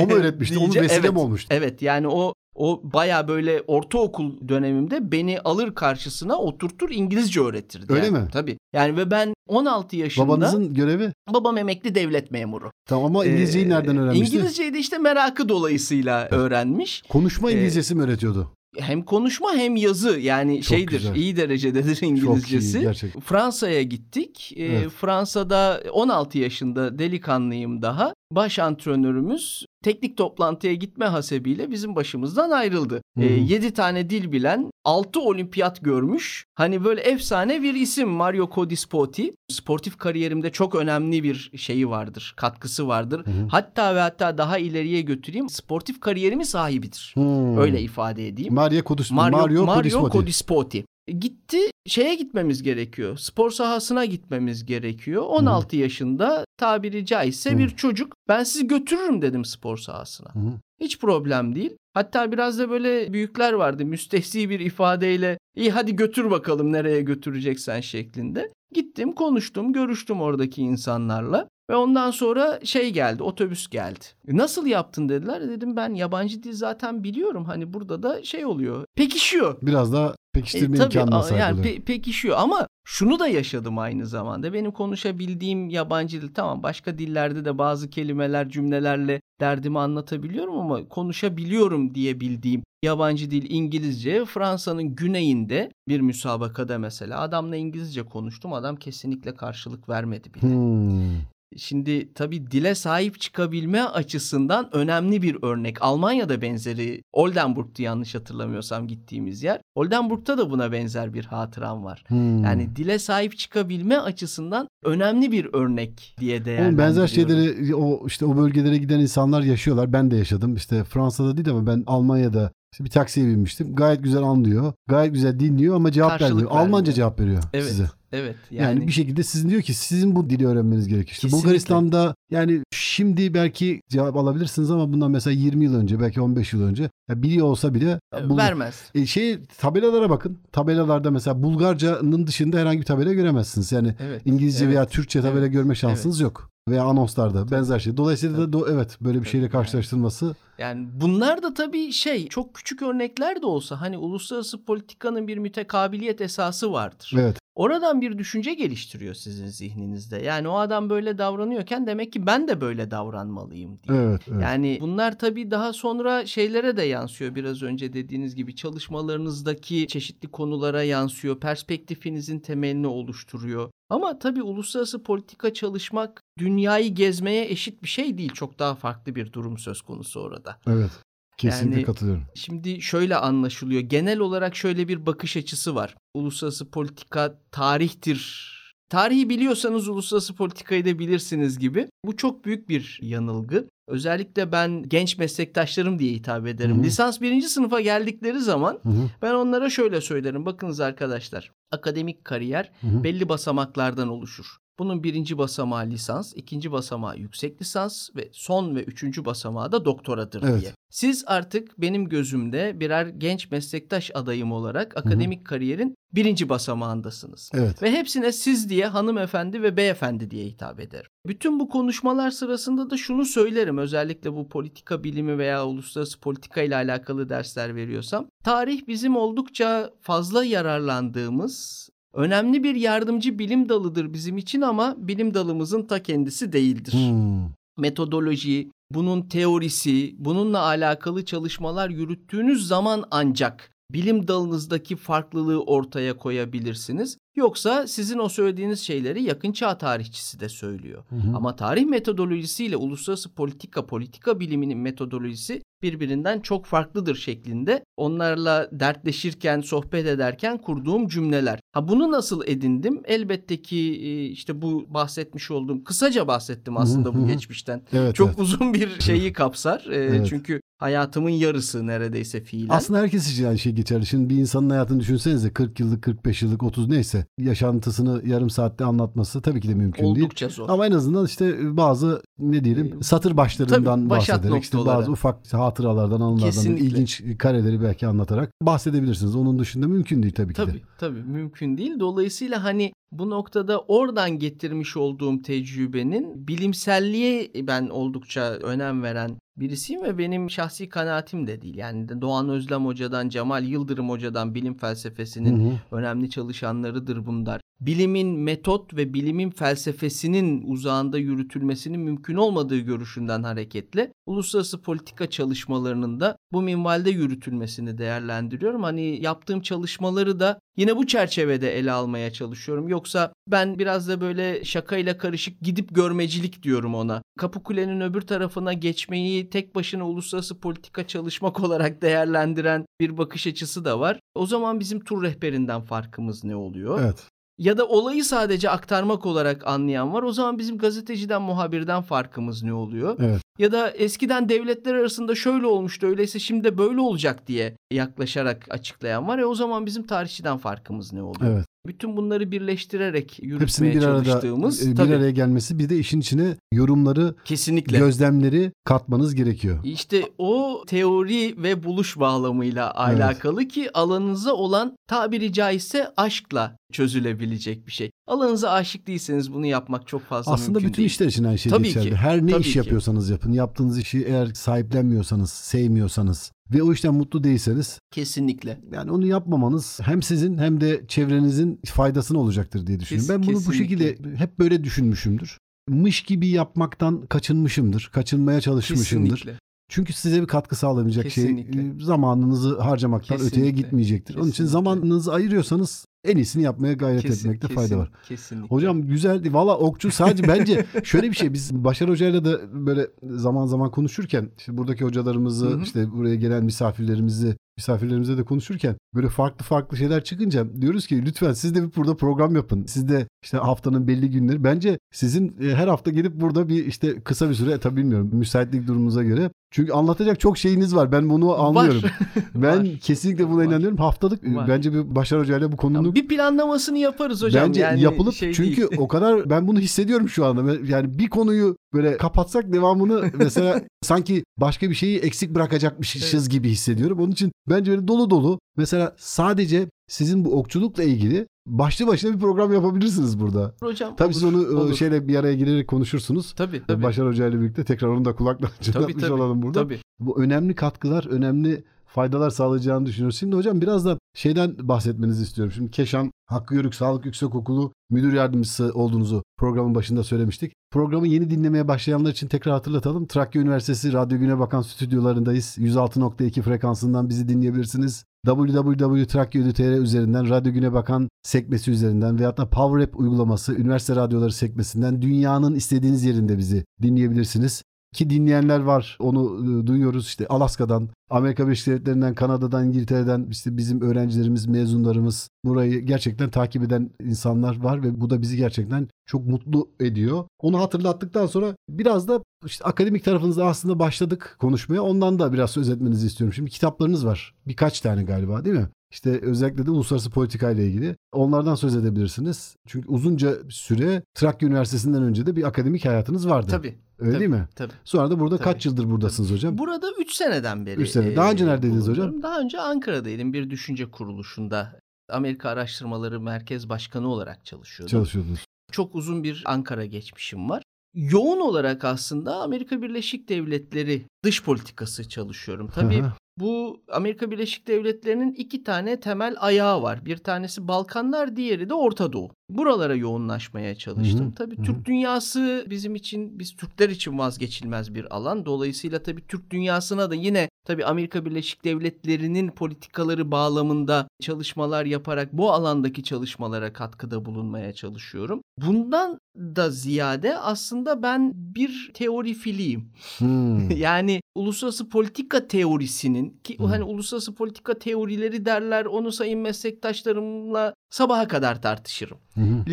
o mu öğretmişti? Onun vesile evet, mi olmuştu? Evet yani o o baya böyle ortaokul dönemimde beni alır karşısına oturtur İngilizce öğretirdi. Öyle yani. mi? Tabii. Yani ve ben 16 yaşında. Babanızın görevi? Babam emekli devlet memuru. Tamam ama İngilizceyi ee, nereden öğrenmişti? İngilizceyi de işte merakı dolayısıyla öğrenmiş. Konuşma ee, İngilizcesi ee, mi öğretiyordu? hem konuşma hem yazı yani Çok şeydir güzel. iyi derecededir İngilizcesi. Çok iyi. Fransa'ya gittik. Ee, evet. Fransa'da 16 yaşında delikanlıyım daha. Baş antrenörümüz teknik toplantıya gitme hasebiyle bizim başımızdan ayrıldı. Hı. E, 7 tane dil bilen 6 olimpiyat görmüş. Hani böyle efsane bir isim Mario Codispoti. Sportif kariyerimde çok önemli bir şeyi vardır, katkısı vardır. Hı. Hatta ve hatta daha ileriye götüreyim. Sportif kariyerimi sahibidir. Hı. Öyle ifade edeyim. Mario Codispoti. Mario, Mario, Mario Codispoti. Codispoti. Gitti şeye gitmemiz gerekiyor. Spor sahasına gitmemiz gerekiyor. 16 Hı. yaşında tabiri caizse Hı. bir çocuk. Ben sizi götürürüm dedim spor sahasına. Hı. Hiç problem değil. Hatta biraz da böyle büyükler vardı müstehsi bir ifadeyle iyi hadi götür bakalım nereye götüreceksen şeklinde. Gittim konuştum görüştüm oradaki insanlarla. Ve ondan sonra şey geldi, otobüs geldi. E, nasıl yaptın dediler. Dedim ben yabancı dil zaten biliyorum. Hani burada da şey oluyor. Pekişiyor. Biraz daha pekiştirme e, tabii, imkanına sahip yani pe- pekişiyor ama şunu da yaşadım aynı zamanda. Benim konuşabildiğim yabancı dil tamam başka dillerde de bazı kelimeler cümlelerle derdimi anlatabiliyorum ama konuşabiliyorum diye bildiğim yabancı dil İngilizce. Fransa'nın güneyinde bir müsabakada mesela adamla İngilizce konuştum. Adam kesinlikle karşılık vermedi bile. Hmm. Şimdi tabii dile sahip çıkabilme açısından önemli bir örnek. Almanya'da benzeri Oldenburg'tu yanlış hatırlamıyorsam gittiğimiz yer. Oldenburg'ta da buna benzer bir hatıram var. Hmm. Yani dile sahip çıkabilme açısından önemli bir örnek diye değerlendiriyorum. Benzer şeyleri o işte o bölgelere giden insanlar yaşıyorlar. Ben de yaşadım. İşte Fransa'da değil ama ben Almanya'da işte bir taksiye binmiştim. Gayet güzel anlıyor. Gayet güzel dinliyor ama cevap Karşılık vermiyor. vermiyor. Almanca cevap veriyor evet, size. Evet. Yani... yani bir şekilde sizin diyor ki sizin bu dili öğrenmeniz gerekiyor. İşte Bulgaristan'da yani şimdi belki cevap alabilirsiniz ama bundan mesela 20 yıl önce belki 15 yıl önce ya biliyor olsa bile Bul- vermez. E, şey tabelalara bakın. Tabelalarda mesela Bulgarca'nın dışında herhangi bir tabela göremezsiniz. Yani evet, İngilizce evet, veya Türkçe tabela evet, görme şansınız evet. yok veya anonslarda benzer şey. Dolayısıyla da do- evet böyle bir şeyle karşılaştırılması. Yani bunlar da tabii şey çok küçük örnekler de olsa hani uluslararası politikanın bir mütekabiliyet esası vardır. Evet. Oradan bir düşünce geliştiriyor sizin zihninizde. Yani o adam böyle davranıyorken demek ki ben de böyle davranmalıyım diye. Evet, evet. Yani bunlar tabii daha sonra şeylere de yansıyor. Biraz önce dediğiniz gibi çalışmalarınızdaki çeşitli konulara yansıyor. Perspektifinizin temelini oluşturuyor. Ama tabii uluslararası politika çalışmak dünyayı gezmeye eşit bir şey değil. Çok daha farklı bir durum söz konusu orada. Evet. Kesinlikle yani, katılıyorum. Şimdi şöyle anlaşılıyor. Genel olarak şöyle bir bakış açısı var. Uluslararası politika tarihtir tarihi biliyorsanız uluslararası politikayı da bilirsiniz gibi. Bu çok büyük bir yanılgı. Özellikle ben genç meslektaşlarım diye hitap ederim. Hı-hı. Lisans birinci sınıfa geldikleri zaman Hı-hı. ben onlara şöyle söylerim. Bakınız arkadaşlar akademik kariyer Hı-hı. belli basamaklardan oluşur. Bunun birinci basamağı lisans, ikinci basamağı yüksek lisans ve son ve üçüncü basamağı da doktoradır evet. diye. Siz artık benim gözümde birer genç meslektaş adayım olarak akademik Hı-hı. kariyerin birinci basamağındasınız. Evet. Ve hepsine siz diye hanımefendi ve beyefendi diye hitap ederim. Bütün bu konuşmalar sırasında da şunu söylerim özellikle bu politika bilimi veya uluslararası politika ile alakalı dersler veriyorsam. Tarih bizim oldukça fazla yararlandığımız önemli bir yardımcı bilim dalıdır bizim için ama bilim dalımızın ta kendisi değildir. Hmm. Metodoloji, bunun teorisi, bununla alakalı çalışmalar yürüttüğünüz zaman ancak bilim dalınızdaki farklılığı ortaya koyabilirsiniz. Yoksa sizin o söylediğiniz şeyleri yakın çağ tarihçisi de söylüyor. Hı hı. Ama tarih metodolojisiyle uluslararası politika, politika biliminin metodolojisi birbirinden çok farklıdır şeklinde onlarla dertleşirken, sohbet ederken kurduğum cümleler. Ha bunu nasıl edindim? Elbette ki e, işte bu bahsetmiş olduğum kısaca bahsettim aslında bu geçmişten. Evet, çok evet. uzun bir şeyi kapsar. E, evet. Çünkü hayatımın yarısı neredeyse fiilen. Aslında herkes için aynı şey geçerli. Şimdi bir insanın hayatını düşünsenize 40 yıllık, 45 yıllık, 30 neyse yaşantısını yarım saatte anlatması tabii ki de mümkün Oldukça değil. Oldukça zor. Ama en azından işte bazı ne diyelim satır başlarından tabii, bahsederek işte bazı ufak hatıralardan, anılardan, Kesinlikle. ilginç kareleri belki anlatarak bahsedebilirsiniz. Onun dışında mümkün değil tabii ki tabii, de. Tabii mümkün değil. Dolayısıyla hani bu noktada oradan getirmiş olduğum tecrübenin bilimselliğe ben oldukça önem veren birisiyim ve benim şahsi kanaatim de değil. Yani Doğan Özlem Hoca'dan, Cemal Yıldırım Hoca'dan bilim felsefesinin hı hı. önemli çalışanlarıdır bunlar bilimin metot ve bilimin felsefesinin uzağında yürütülmesinin mümkün olmadığı görüşünden hareketle uluslararası politika çalışmalarının da bu minvalde yürütülmesini değerlendiriyorum. Hani yaptığım çalışmaları da yine bu çerçevede ele almaya çalışıyorum. Yoksa ben biraz da böyle şakayla karışık gidip görmecilik diyorum ona. Kapıkule'nin öbür tarafına geçmeyi tek başına uluslararası politika çalışmak olarak değerlendiren bir bakış açısı da var. O zaman bizim tur rehberinden farkımız ne oluyor? Evet ya da olayı sadece aktarmak olarak anlayan var. O zaman bizim gazeteciden, muhabirden farkımız ne oluyor? Evet. Ya da eskiden devletler arasında şöyle olmuştu, öyleyse şimdi de böyle olacak diye yaklaşarak açıklayan var. E o zaman bizim tarihçiden farkımız ne oluyor? Evet. Bütün bunları birleştirerek yürütmeye Hepsinin bir çalıştığımız arada, bir tabii, araya gelmesi bir de işin içine yorumları, kesinlikle gözlemleri katmanız gerekiyor. İşte o teori ve buluş bağlamıyla alakalı evet. ki alanınıza olan tabiri caizse aşkla çözülebilecek bir şey. Alanınıza aşık değilseniz bunu yapmak çok fazla Aslında mümkün bütün değil. işler için aynı şey Tabii geçerli. Ki. Her ne Tabii iş ki. yapıyorsanız yapın. Yaptığınız işi eğer sahiplenmiyorsanız, sevmiyorsanız ve o işten mutlu değilseniz kesinlikle. Yani onu yapmamanız hem sizin hem de çevrenizin faydasına olacaktır diye düşünüyorum. Kes, ben bunu kesinlikle. bu şekilde hep böyle düşünmüşümdür. Mış gibi yapmaktan kaçınmışımdır. Kaçınmaya çalışmışımdır. Kesinlikle. Çünkü size bir katkı sağlamayacak şey, Kesinlikle. şey zamanınızı harcamaktan Kesinlikle. öteye gitmeyecektir. Kesinlikle. Onun için zamanınızı ayırıyorsanız en iyisini yapmaya gayret kesin, etmekte kesin, fayda var. Kesinlikle. Hocam güzeldi. Valla okçu sadece bence şöyle bir şey biz Başar Hoca'yla da böyle zaman zaman konuşurken işte buradaki hocalarımızı Hı-hı. işte buraya gelen misafirlerimizi misafirlerimize de konuşurken böyle farklı farklı şeyler çıkınca diyoruz ki lütfen siz de bir burada program yapın. Siz de işte haftanın belli günleri bence sizin e, her hafta gelip burada bir işte kısa bir süre tabii bilmiyorum müsaitlik durumunuza göre çünkü anlatacak çok şeyiniz var. Ben bunu anlıyorum. Var. ben var. kesinlikle buna var. inanıyorum. Haftalık var. bence bir Başar Hoca ile bu konunun bir planlamasını yaparız hocam. Bence yani yapılıp şey çünkü değil. o kadar ben bunu hissediyorum şu anda. Yani bir konuyu böyle kapatsak devamını mesela sanki başka bir şeyi eksik bırakacakmışız evet. gibi hissediyorum. Onun için bence böyle dolu dolu mesela sadece sizin bu okçulukla ilgili başlı başına bir program yapabilirsiniz burada. Hocam Tabii olur, siz onu olur. şeyle bir araya girerek konuşursunuz. Tabii tabii. Başar Hoca ile birlikte tekrar onu da kulaklarını çınlatmış olalım burada. Tabii. Bu önemli katkılar, önemli faydalar sağlayacağını düşünüyoruz. Şimdi hocam biraz da şeyden bahsetmenizi istiyorum. Şimdi Keşan Hakkı Yörük Sağlık Yüksekokulu müdür yardımcısı olduğunuzu programın başında söylemiştik. Programı yeni dinlemeye başlayanlar için tekrar hatırlatalım. Trakya Üniversitesi Radyo Güne Bakan stüdyolarındayız. 106.2 frekansından bizi dinleyebilirsiniz. www.trakya.tr üzerinden Radyo Güne Bakan sekmesi üzerinden veyahut da Power App uygulaması üniversite radyoları sekmesinden dünyanın istediğiniz yerinde bizi dinleyebilirsiniz. Ki dinleyenler var. Onu e, duyuyoruz işte Alaska'dan, Amerika Birleşik Devletleri'nden, Kanada'dan, İngiltere'den işte bizim öğrencilerimiz, mezunlarımız burayı gerçekten takip eden insanlar var ve bu da bizi gerçekten çok mutlu ediyor. Onu hatırlattıktan sonra biraz da işte akademik tarafınızda aslında başladık konuşmaya. Ondan da biraz söz etmenizi istiyorum. Şimdi kitaplarınız var. Birkaç tane galiba değil mi? İşte özellikle de uluslararası politika ile ilgili. Onlardan söz edebilirsiniz. Çünkü uzunca süre Trakya Üniversitesi'nden önce de bir akademik hayatınız vardı. Tabii. Öyle tabii, değil mi? Tabii. Sonra da burada tabii. kaç yıldır buradasınız hocam? Burada 3 seneden beri. 3 sene. Daha önce neredeydiniz hocam? Daha önce Ankara'daydım bir düşünce kuruluşunda. Amerika Araştırmaları Merkez Başkanı olarak çalışıyordum. Çalışıyordunuz. Çok uzun bir Ankara geçmişim var. Yoğun olarak aslında Amerika Birleşik Devletleri dış politikası çalışıyorum. Tabii bu Amerika Birleşik Devletleri'nin iki tane temel ayağı var. Bir tanesi Balkanlar, diğeri de Orta Doğu. Buralara yoğunlaşmaya çalıştım. Hı hı. Tabii hı hı. Türk dünyası bizim için, biz Türkler için vazgeçilmez bir alan. Dolayısıyla tabii Türk dünyasına da yine tabii Amerika Birleşik Devletleri'nin politikaları bağlamında çalışmalar yaparak bu alandaki çalışmalara katkıda bulunmaya çalışıyorum. Bundan da ziyade aslında ben bir teori filiyim. Hmm. yani uluslararası politika teorisinin ki hmm. hani uluslararası politika teorileri derler onu sayın meslektaşlarımla sabaha kadar tartışırım.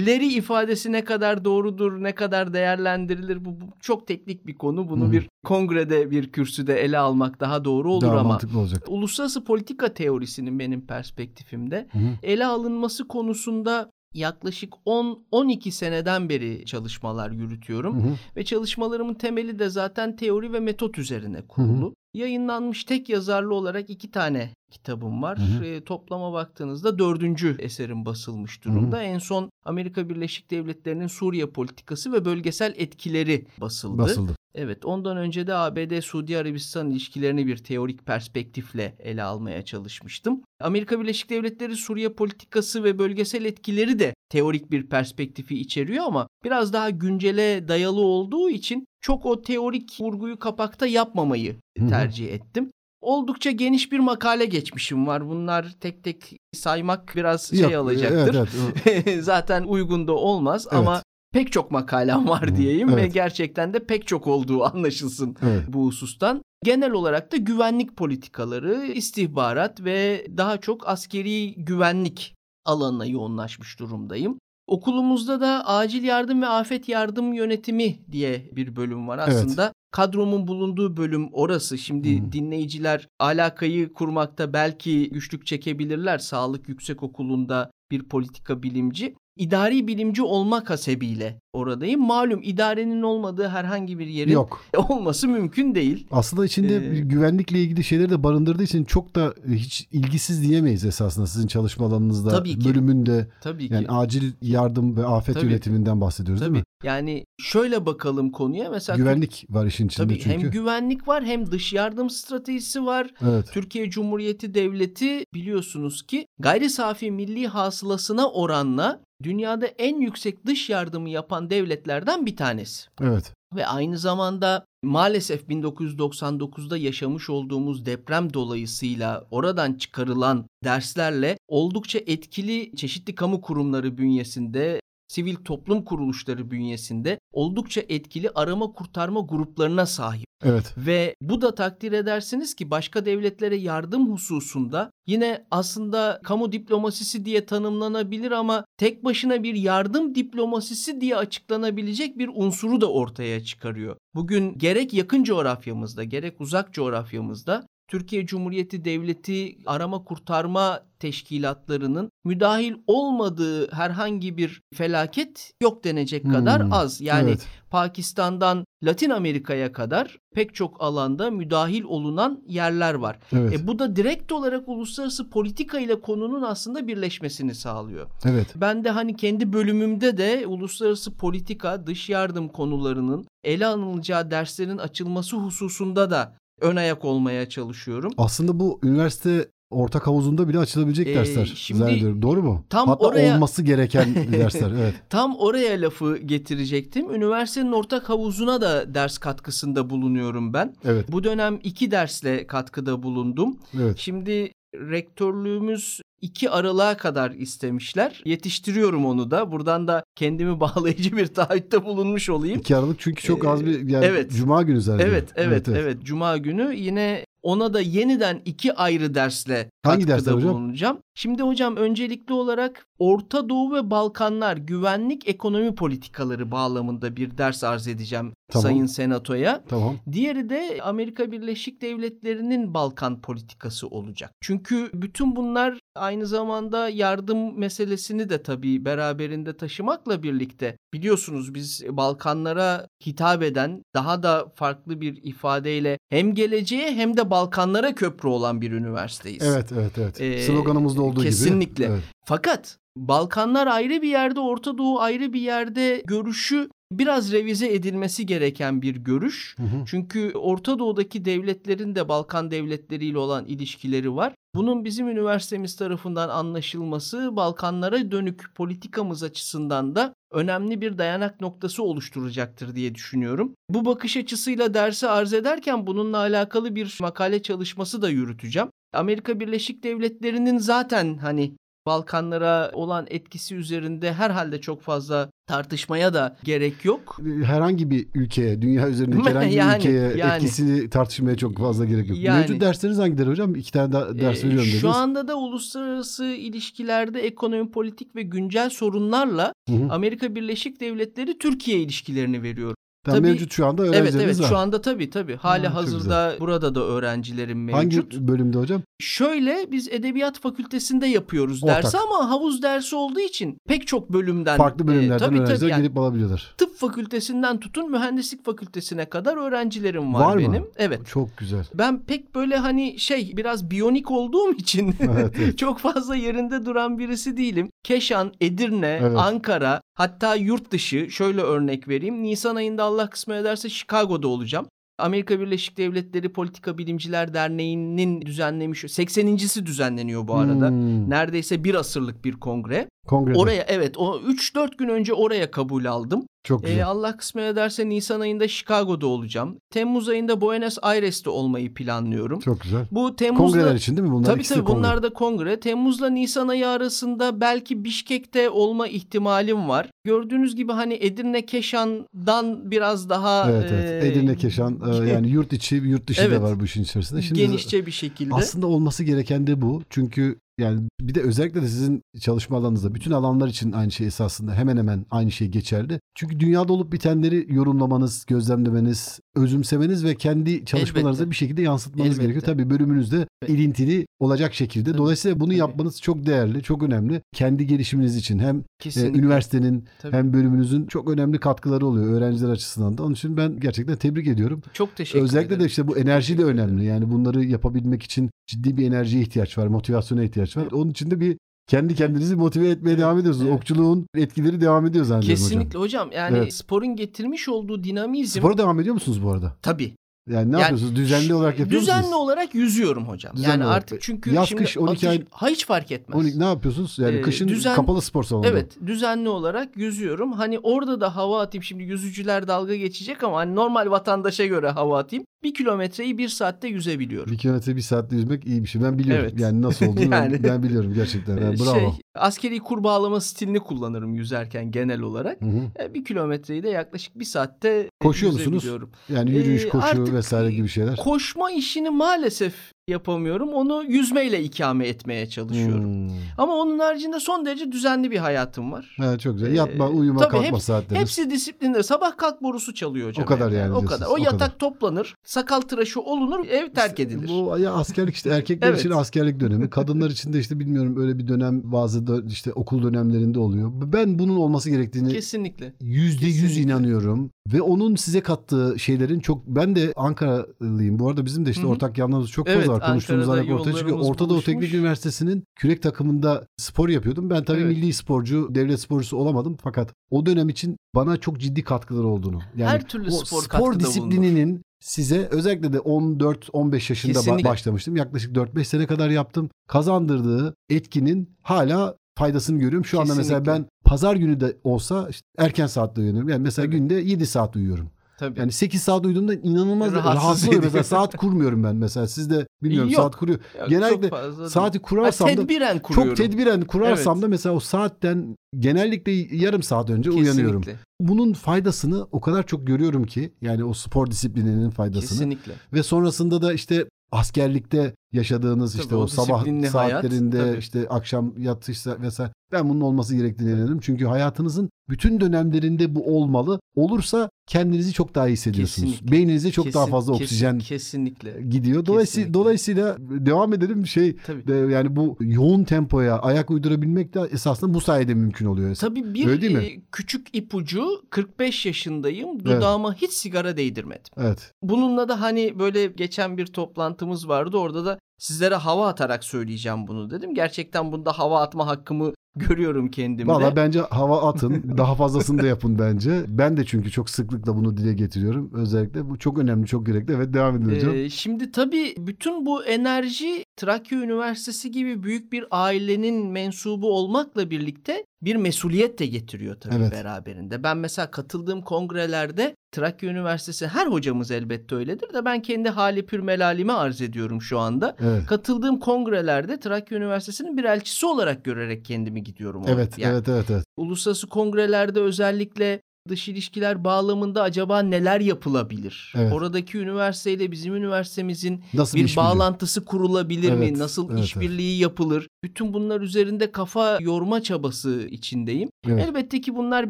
Leri ifadesi ne kadar doğrudur, ne kadar değerlendirilir bu, bu çok teknik bir konu. Bunu hı bir kongrede bir kürsüde ele almak daha doğru olur daha ama olacak. uluslararası politika teorisinin benim perspektifimde hı ele alınması konusunda yaklaşık 10-12 seneden beri çalışmalar yürütüyorum. Hı hı. Ve çalışmalarımın temeli de zaten teori ve metot üzerine kurulu. Hı hı. Yayınlanmış tek yazarlı olarak iki tane kitabım var. Hı hı. E, toplama baktığınızda dördüncü eserim basılmış durumda. Hı hı. En son Amerika Birleşik Devletleri'nin Suriye politikası ve bölgesel etkileri basıldı. Basıldı. Evet ondan önce de ABD-Suudi Arabistan ilişkilerini bir teorik perspektifle ele almaya çalışmıştım. Amerika Birleşik Devletleri Suriye politikası ve bölgesel etkileri de teorik bir perspektifi içeriyor ama biraz daha güncele dayalı olduğu için çok o teorik vurguyu kapakta yapmamayı tercih ettim oldukça geniş bir makale geçmişim var. Bunlar tek tek saymak biraz şey Yok, alacaktır. Evet, evet. Zaten uygun da olmaz evet. ama pek çok makalem var diyeyim evet. ve gerçekten de pek çok olduğu anlaşılsın evet. bu husustan. Genel olarak da güvenlik politikaları, istihbarat ve daha çok askeri güvenlik alanına yoğunlaşmış durumdayım. Okulumuzda da acil yardım ve afet yardım yönetimi diye bir bölüm var aslında. Evet. Kadromun bulunduğu bölüm orası. Şimdi hmm. dinleyiciler alakayı kurmakta belki güçlük çekebilirler. Sağlık Yüksek Okulu'nda bir politika bilimci idari bilimci olmak hasebiyle oradayım. Malum idarenin olmadığı herhangi bir yerin Yok. olması mümkün değil. Aslında içinde ee, güvenlikle ilgili şeyleri de barındırdığı için çok da hiç ilgisiz diyemeyiz esasında sizin çalışma alanınızda, tabii ki. bölümünde. Tabii ki. Yani acil yardım ve afet tabii. yönetiminden bahsediyoruz tabii. değil mi? Yani şöyle bakalım konuya mesela güvenlik var işin içinde tabii, çünkü. Hem güvenlik var hem dış yardım stratejisi var. Evet. Türkiye Cumhuriyeti Devleti biliyorsunuz ki gayri safi milli hasılasına oranla dünyada en yüksek dış yardımı yapan devletlerden bir tanesi. Evet. Ve aynı zamanda maalesef 1999'da yaşamış olduğumuz deprem dolayısıyla oradan çıkarılan derslerle oldukça etkili çeşitli kamu kurumları bünyesinde sivil toplum kuruluşları bünyesinde oldukça etkili arama kurtarma gruplarına sahip. Evet. Ve bu da takdir edersiniz ki başka devletlere yardım hususunda yine aslında kamu diplomasisi diye tanımlanabilir ama tek başına bir yardım diplomasisi diye açıklanabilecek bir unsuru da ortaya çıkarıyor. Bugün gerek yakın coğrafyamızda gerek uzak coğrafyamızda Türkiye Cumhuriyeti Devleti arama kurtarma teşkilatlarının müdahil olmadığı herhangi bir felaket yok denecek hmm, kadar az. Yani evet. Pakistan'dan Latin Amerika'ya kadar pek çok alanda müdahil olunan yerler var. Evet. E bu da direkt olarak uluslararası politika ile konunun aslında birleşmesini sağlıyor. Evet. Ben de hani kendi bölümümde de uluslararası politika, dış yardım konularının ele alınacağı derslerin açılması hususunda da ön ayak olmaya çalışıyorum. Aslında bu üniversite ortak havuzunda bile açılabilecek ee, dersler şimdi zannediyorum. Doğru mu? Tam Hatta oraya, olması gereken dersler. Evet. Tam oraya lafı getirecektim. Üniversitenin ortak havuzuna da ders katkısında bulunuyorum ben. Evet. Bu dönem iki dersle katkıda bulundum. Evet. Şimdi rektörlüğümüz iki aralığa kadar istemişler. Yetiştiriyorum onu da. Buradan da kendimi bağlayıcı bir taahhütte bulunmuş olayım. İki Aralık çünkü çok az bir yani evet. Cuma günü zaten. Evet, evet, evet. evet. Cuma günü yine ona da yeniden iki ayrı dersle Hangi dersler hocam? bulunacağım. Şimdi hocam öncelikli olarak Orta Doğu ve Balkanlar güvenlik ekonomi politikaları bağlamında bir ders arz edeceğim tamam. Sayın Senato'ya. Tamam. Diğeri de Amerika Birleşik Devletleri'nin Balkan politikası olacak. Çünkü bütün bunlar aynı zamanda yardım meselesini de tabii beraberinde taşımakla birlikte biliyorsunuz biz Balkanlara hitap eden daha da farklı bir ifadeyle hem geleceğe hem de Balkanlara köprü olan bir üniversiteyiz. Evet evet evet. Ee, Sloganımızda olduğu kesinlikle. gibi. Kesinlikle. Evet. Fakat Balkanlar ayrı bir yerde, Orta Doğu ayrı bir yerde görüşü biraz revize edilmesi gereken bir görüş. Hı hı. Çünkü Orta Doğu'daki devletlerin de Balkan devletleriyle olan ilişkileri var. Bunun bizim üniversitemiz tarafından anlaşılması Balkanlara dönük politikamız açısından da önemli bir dayanak noktası oluşturacaktır diye düşünüyorum. Bu bakış açısıyla dersi arz ederken bununla alakalı bir makale çalışması da yürüteceğim. Amerika Birleşik Devletleri'nin zaten hani Balkanlara olan etkisi üzerinde herhalde çok fazla tartışmaya da gerek yok. Herhangi bir ülkeye, dünya üzerindeki herhangi yani, bir ülkeye yani, etkisini tartışmaya çok fazla gerek yok. Yani, Mevcut dersleriniz hangileri hocam? İki tane da, ders e, veriyorum dediniz. Şu anda da uluslararası ilişkilerde ekonomi, politik ve güncel sorunlarla hı hı. Amerika Birleşik Devletleri Türkiye ilişkilerini veriyorum. Tabii, mevcut şu anda öğrencileriniz evet, evet, var. şu anda tabii tabii. Hali ha, hazırda burada da öğrencilerim mevcut. Hangi bölümde hocam? Şöyle biz edebiyat fakültesinde yapıyoruz Ortak. dersi ama havuz dersi olduğu için pek çok bölümden. Farklı bölümlerden e, tabii, öğrenciler tabii, yani, gelip alabiliyorlar. Tıp fakültesinden tutun mühendislik fakültesine kadar öğrencilerim var, var benim. Mı? Evet. Çok güzel. Ben pek böyle hani şey biraz biyonik olduğum için evet, evet. çok fazla yerinde duran birisi değilim. Keşan, Edirne, evet. Ankara hatta yurt dışı şöyle örnek vereyim. Nisan ayında Allah kısmet ederse Chicago'da olacağım. Amerika Birleşik Devletleri Politika Bilimciler Derneği'nin düzenlemiş 80.si düzenleniyor bu arada. Hmm. Neredeyse bir asırlık bir kongre. Kongrede. Oraya evet o 3-4 gün önce oraya kabul aldım. Çok güzel. Ee, Allah kısmet ederse Nisan ayında Chicago'da olacağım. Temmuz ayında Buenos Aires'te olmayı planlıyorum. Çok güzel. Bu Temmuz'da Kongreler için değil mi bunlar? Tabii tabii kongre. bunlar da kongre. Temmuz'la Nisan ayı arasında belki Bişkek'te olma ihtimalim var. Gördüğünüz gibi hani Edirne Keşan'dan biraz daha Evet evet. E, Edirne Keşan e, yani yurt içi yurt dışı evet, da var bu işin içerisinde. Şimdi genişçe bir şekilde. Aslında olması gereken de bu. Çünkü yani bir de özellikle de sizin çalışma alanınızda bütün alanlar için aynı şey esasında hemen hemen aynı şey geçerli. Çünkü dünyada olup bitenleri yorumlamanız, gözlemlemeniz, özümsemeniz ve kendi çalışmalarınıza Elbette. bir şekilde yansıtmanız Elbette. gerekiyor. Tabii bölümünüzde ilintili olacak şekilde. Tabii. Dolayısıyla bunu Tabii. yapmanız çok değerli, çok önemli. Kendi gelişiminiz için hem e, üniversitenin Tabii. hem bölümünüzün çok önemli katkıları oluyor öğrenciler açısından da. Onun için ben gerçekten tebrik ediyorum. Çok teşekkür Özellikle ederim. de işte bu enerji de önemli. Yani bunları yapabilmek için ciddi bir enerjiye ihtiyaç var, motivasyona ihtiyaç var. Onun için de bir kendi kendinizi motive etmeye devam ediyorsunuz. Evet. Okçuluğun etkileri devam ediyor zannediyorum Kesinlikle hocam. hocam. Yani evet. sporun getirmiş olduğu dinamizm. Spora devam ediyor musunuz bu arada? Tabii. Yani ne yani, yapıyorsunuz? Düzenli olarak yapıyor düzenli musunuz? Düzenli olarak yüzüyorum hocam. Düzenli yani olarak. artık çünkü Yaz, şimdi kış 12 ay ha, hiç fark etmez. 12, ne yapıyorsunuz? Yani ee, kışın düzen, kapalı spor salonunda. Evet, düzenli olarak yüzüyorum. Hani orada da hava atayım. Şimdi yüzücüler dalga geçecek ama hani normal vatandaşa göre hava atayım. Bir kilometreyi bir saatte yüzebiliyorum. Bir kilometre bir saatte yüzmek iyi bir şey. Ben biliyorum. Evet. Yani nasıl olduğunu yani, ben, ben biliyorum gerçekten. Yani bravo. Şey, askeri kur bağlama stilini kullanırım yüzerken genel olarak. Hı hı. E, bir kilometreyi de yaklaşık bir saatte Koşuyor musunuz? Yani yürüyüş, ee, koşu vesaire gibi şeyler. Koşma işini maalesef yapamıyorum. Onu yüzmeyle ikame etmeye çalışıyorum. Hmm. Ama onun haricinde son derece düzenli bir hayatım var. Evet çok güzel. Yatma, ee, uyuma, tabii kalkma hepsi, saatleri. Hepsi disiplinde. Sabah kalk borusu çalıyor hocam. O kadar yani. O kadar. O, o yatak kadar. toplanır, sakal tıraşı olunur, ev terk edilir. Bu ya askerlik işte erkekler evet. için askerlik dönemi. Kadınlar için de işte bilmiyorum öyle bir dönem bazı da işte okul dönemlerinde oluyor. Ben bunun olması gerektiğini kesinlikle yüzde yüz inanıyorum. Ve onun size kattığı şeylerin çok ben de Ankaralıyım. Bu arada bizim de işte Hı-hı. ortak yanlarımız çok fazla evet, var. Konuştuğumuz ancak ortaya çıkıyor. Orta Doğu Teknik Üniversitesi'nin kürek takımında spor yapıyordum. Ben tabii evet. milli sporcu, devlet sporcusu olamadım fakat o dönem için bana çok ciddi katkıları olduğunu. Yani Her türlü spor, spor disiplininin bulunur. size özellikle de 14-15 yaşında Kesinlikle. başlamıştım. Yaklaşık 4-5 sene kadar yaptım. Kazandırdığı etkinin hala faydasını görüyorum. Şu Kesinlikle. anda mesela ben pazar günü de olsa işte erken saatte uyanıyorum. Yani mesela evet. günde 7 saat uyuyorum. Tabii. Yani 8 saat uyuduğumda inanılmaz rahatsız, rahatsız oluyor. Mesela saat kurmuyorum ben mesela. Siz de bilmiyorum Yok. saat kuruyor. Yok, Genellikle saati kurarsam da tedbiren kuruyorum. çok tedbiren kurarsam evet. da mesela o saatten genellikle yarım saat önce Kesinlikle. uyanıyorum. Bunun faydasını o kadar çok görüyorum ki yani o spor disiplininin faydasını. Kesinlikle. Ve sonrasında da işte askerlikte yaşadığınız tabii işte o, o sabah saatlerinde hayat, işte akşam yatışsa vesaire ben bunun olması gerektiğini inanıyorum. Çünkü hayatınızın bütün dönemlerinde bu olmalı. Olursa kendinizi çok daha iyi hissediyorsunuz. Kesinlikle. Beyninize çok kesin, daha fazla oksijen kesinlikle gidiyor. Dolayısıyla kesinlikle. dolayısıyla devam edelim şey Tabii. De, yani bu yoğun tempoya ayak uydurabilmek de esasında bu sayede mümkün oluyor. Tabii bir Öyle değil mi? E, küçük ipucu 45 yaşındayım. Dudağıma evet. hiç sigara değdirmedim. Evet. Bununla da hani böyle geçen bir toplantımız vardı. Orada da sizlere hava atarak söyleyeceğim bunu dedim. Gerçekten bunda hava atma hakkımı görüyorum kendimde. Valla bence hava atın. daha fazlasını da yapın bence. Ben de çünkü çok sıklıkla bunu dile getiriyorum. Özellikle bu çok önemli, çok gerekli. Evet devam edin hocam. Ee, şimdi tabii bütün bu enerji Trakya Üniversitesi gibi büyük bir ailenin mensubu olmakla birlikte bir mesuliyet de getiriyor tabii evet. beraberinde. Ben mesela katıldığım kongrelerde Trakya Üniversitesi her hocamız elbette öyledir de ben kendi hali pür melalime arz ediyorum şu anda. Evet. Katıldığım kongrelerde Trakya Üniversitesi'nin bir elçisi olarak görerek kendimi gidiyorum. Evet, yani. evet, evet, evet. Uluslararası kongrelerde özellikle dış ilişkiler bağlamında acaba neler yapılabilir? Evet. Oradaki üniversiteyle bizim üniversitemizin Nasıl bir bağlantısı kurulabilir evet, mi? Nasıl evet, işbirliği evet. yapılır? Bütün bunlar üzerinde kafa yorma çabası içindeyim. Evet. Elbette ki bunlar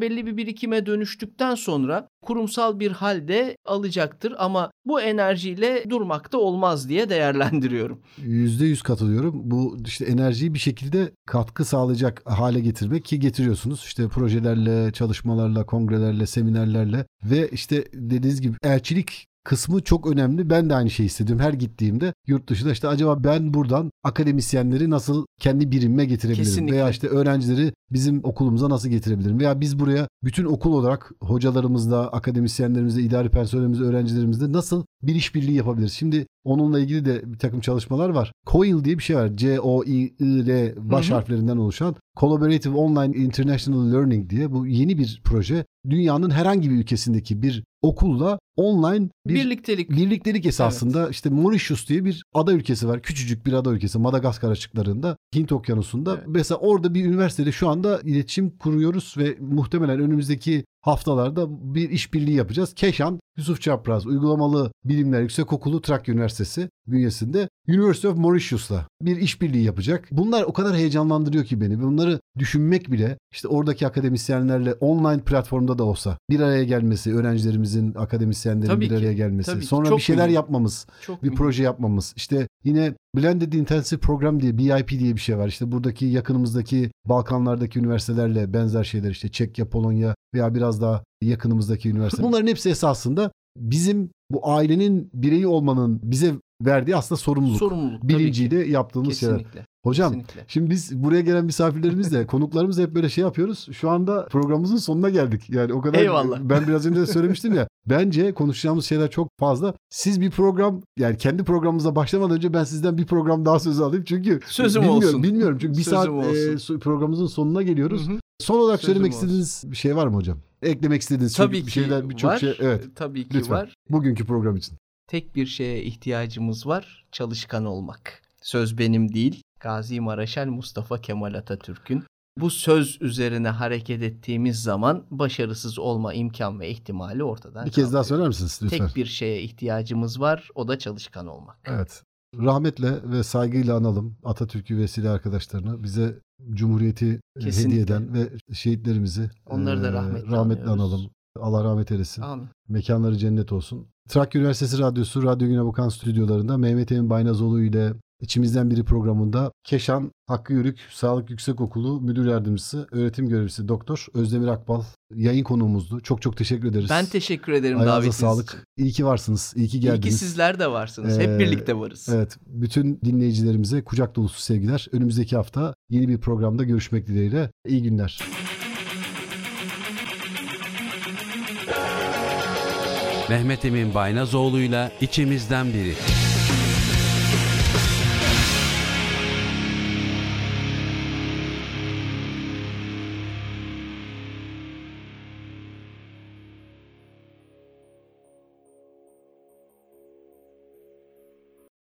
belli bir birikime dönüştükten sonra kurumsal bir halde alacaktır ama bu enerjiyle durmakta olmaz diye değerlendiriyorum. Yüzde yüz katılıyorum. Bu işte enerjiyi bir şekilde katkı sağlayacak hale getirmek ki getiriyorsunuz. İşte projelerle, çalışmalarla, kongrelerle, seminerlerle ve işte dediğiniz gibi elçilik kısmı çok önemli. Ben de aynı şeyi istedim her gittiğimde yurt dışında işte acaba ben buradan akademisyenleri nasıl kendi birimime getirebilirim Kesinlikle. veya işte öğrencileri bizim okulumuza nasıl getirebilirim veya biz buraya bütün okul olarak hocalarımızla, akademisyenlerimizle, idari personelimizle, öğrencilerimizle nasıl bir işbirliği yapabiliriz? Şimdi onunla ilgili de bir takım çalışmalar var. COIL diye bir şey var. C-O-I-L baş Hı-hı. harflerinden oluşan Collaborative Online International Learning diye bu yeni bir proje. Dünyanın herhangi bir ülkesindeki bir okulla online bir birliktelik birliktelik esasında evet. işte Mauritius diye bir ada ülkesi var. Küçücük bir ada ülkesi Madagaskar açıklarında Hint Okyanusu'nda. Evet. Mesela orada bir üniversitede şu anda iletişim kuruyoruz ve muhtemelen önümüzdeki haftalarda bir işbirliği yapacağız. Keşan Yusuf Çapraz Uygulamalı Bilimler Yüksekokulu Trakya Üniversitesi bünyesinde University of Mauritius'la bir işbirliği yapacak. Bunlar o kadar heyecanlandırıyor ki beni. Bunları düşünmek bile işte oradaki akademisyenlerle online platformda da olsa bir araya gelmesi, öğrencilerimizin, akademisyenlerin Tabii bir ki. araya gelmesi, Tabii sonra Çok bir şeyler mühim. yapmamız, Çok bir mühim. proje yapmamız. İşte yine Blended Intensive Program diye BIP diye bir şey var. İşte buradaki yakınımızdaki Balkanlardaki üniversitelerle benzer şeyler işte Çekya, Polonya veya biraz daha yakınımızdaki üniversite. Bunların hepsi esasında bizim bu ailenin bireyi olmanın bize verdiği aslında sorumluluk. Sorumluluk. Bilinciyle yaptığımız Kesinlikle. şeyler. Hocam Kesinlikle. şimdi biz buraya gelen misafirlerimizle konuklarımızla hep böyle şey yapıyoruz. Şu anda programımızın sonuna geldik. Yani o kadar Eyvallah. ben biraz önce de söylemiştim ya. Bence konuşacağımız şeyler çok fazla. Siz bir program yani kendi programımıza başlamadan önce ben sizden bir program daha söz alayım. Çünkü Sözüm bilmiyorum, olsun. Bilmiyorum çünkü bir Sözüm saat e, programımızın sonuna geliyoruz. Hı hı. Son olarak Sözüm söylemek olsun. istediğiniz bir şey var mı hocam? Eklemek istediğiniz Tabii bir şeyler birçok şey. Evet. Tabii ki Lütfen. var. Bugünkü program için. Tek bir şeye ihtiyacımız var. Çalışkan olmak. Söz benim değil. Gazi Maraşal Mustafa Kemal Atatürk'ün bu söz üzerine hareket ettiğimiz zaman başarısız olma imkan ve ihtimali ortadan Bir kez daha söyler misiniz lütfen? Tek bir şeye ihtiyacımız var. O da çalışkan olmak. Evet. Rahmetle ve saygıyla analım Atatürk'ü vesile arkadaşlarını. Bize Cumhuriyeti Kesinlikle. hediye eden ve şehitlerimizi Onları da rahmetle, rahmetle analım. Allah rahmet eylesin. Amin. Mekanları cennet olsun. Trakya Üniversitesi Radyosu Radyo Güne Bakan stüdyolarında Mehmet Emin Baynazoğlu ile İçimizden Biri programında Keşan Hakkı Yörük Sağlık Yüksekokulu Müdür Yardımcısı, öğretim görevlisi Doktor Özdemir Akbal yayın konuğumuzdu. Çok çok teşekkür ederiz. Ben teşekkür ederim Ayağınıza davetiniz sağlık. için. İyi ki varsınız. İyi ki geldiniz. İyi ki sizler de varsınız. Ee, Hep birlikte varız. Evet. Bütün dinleyicilerimize kucak dolusu sevgiler. Önümüzdeki hafta yeni bir programda görüşmek dileğiyle. İyi günler. Mehmet Emin Baynazoğlu'yla içimizden biri.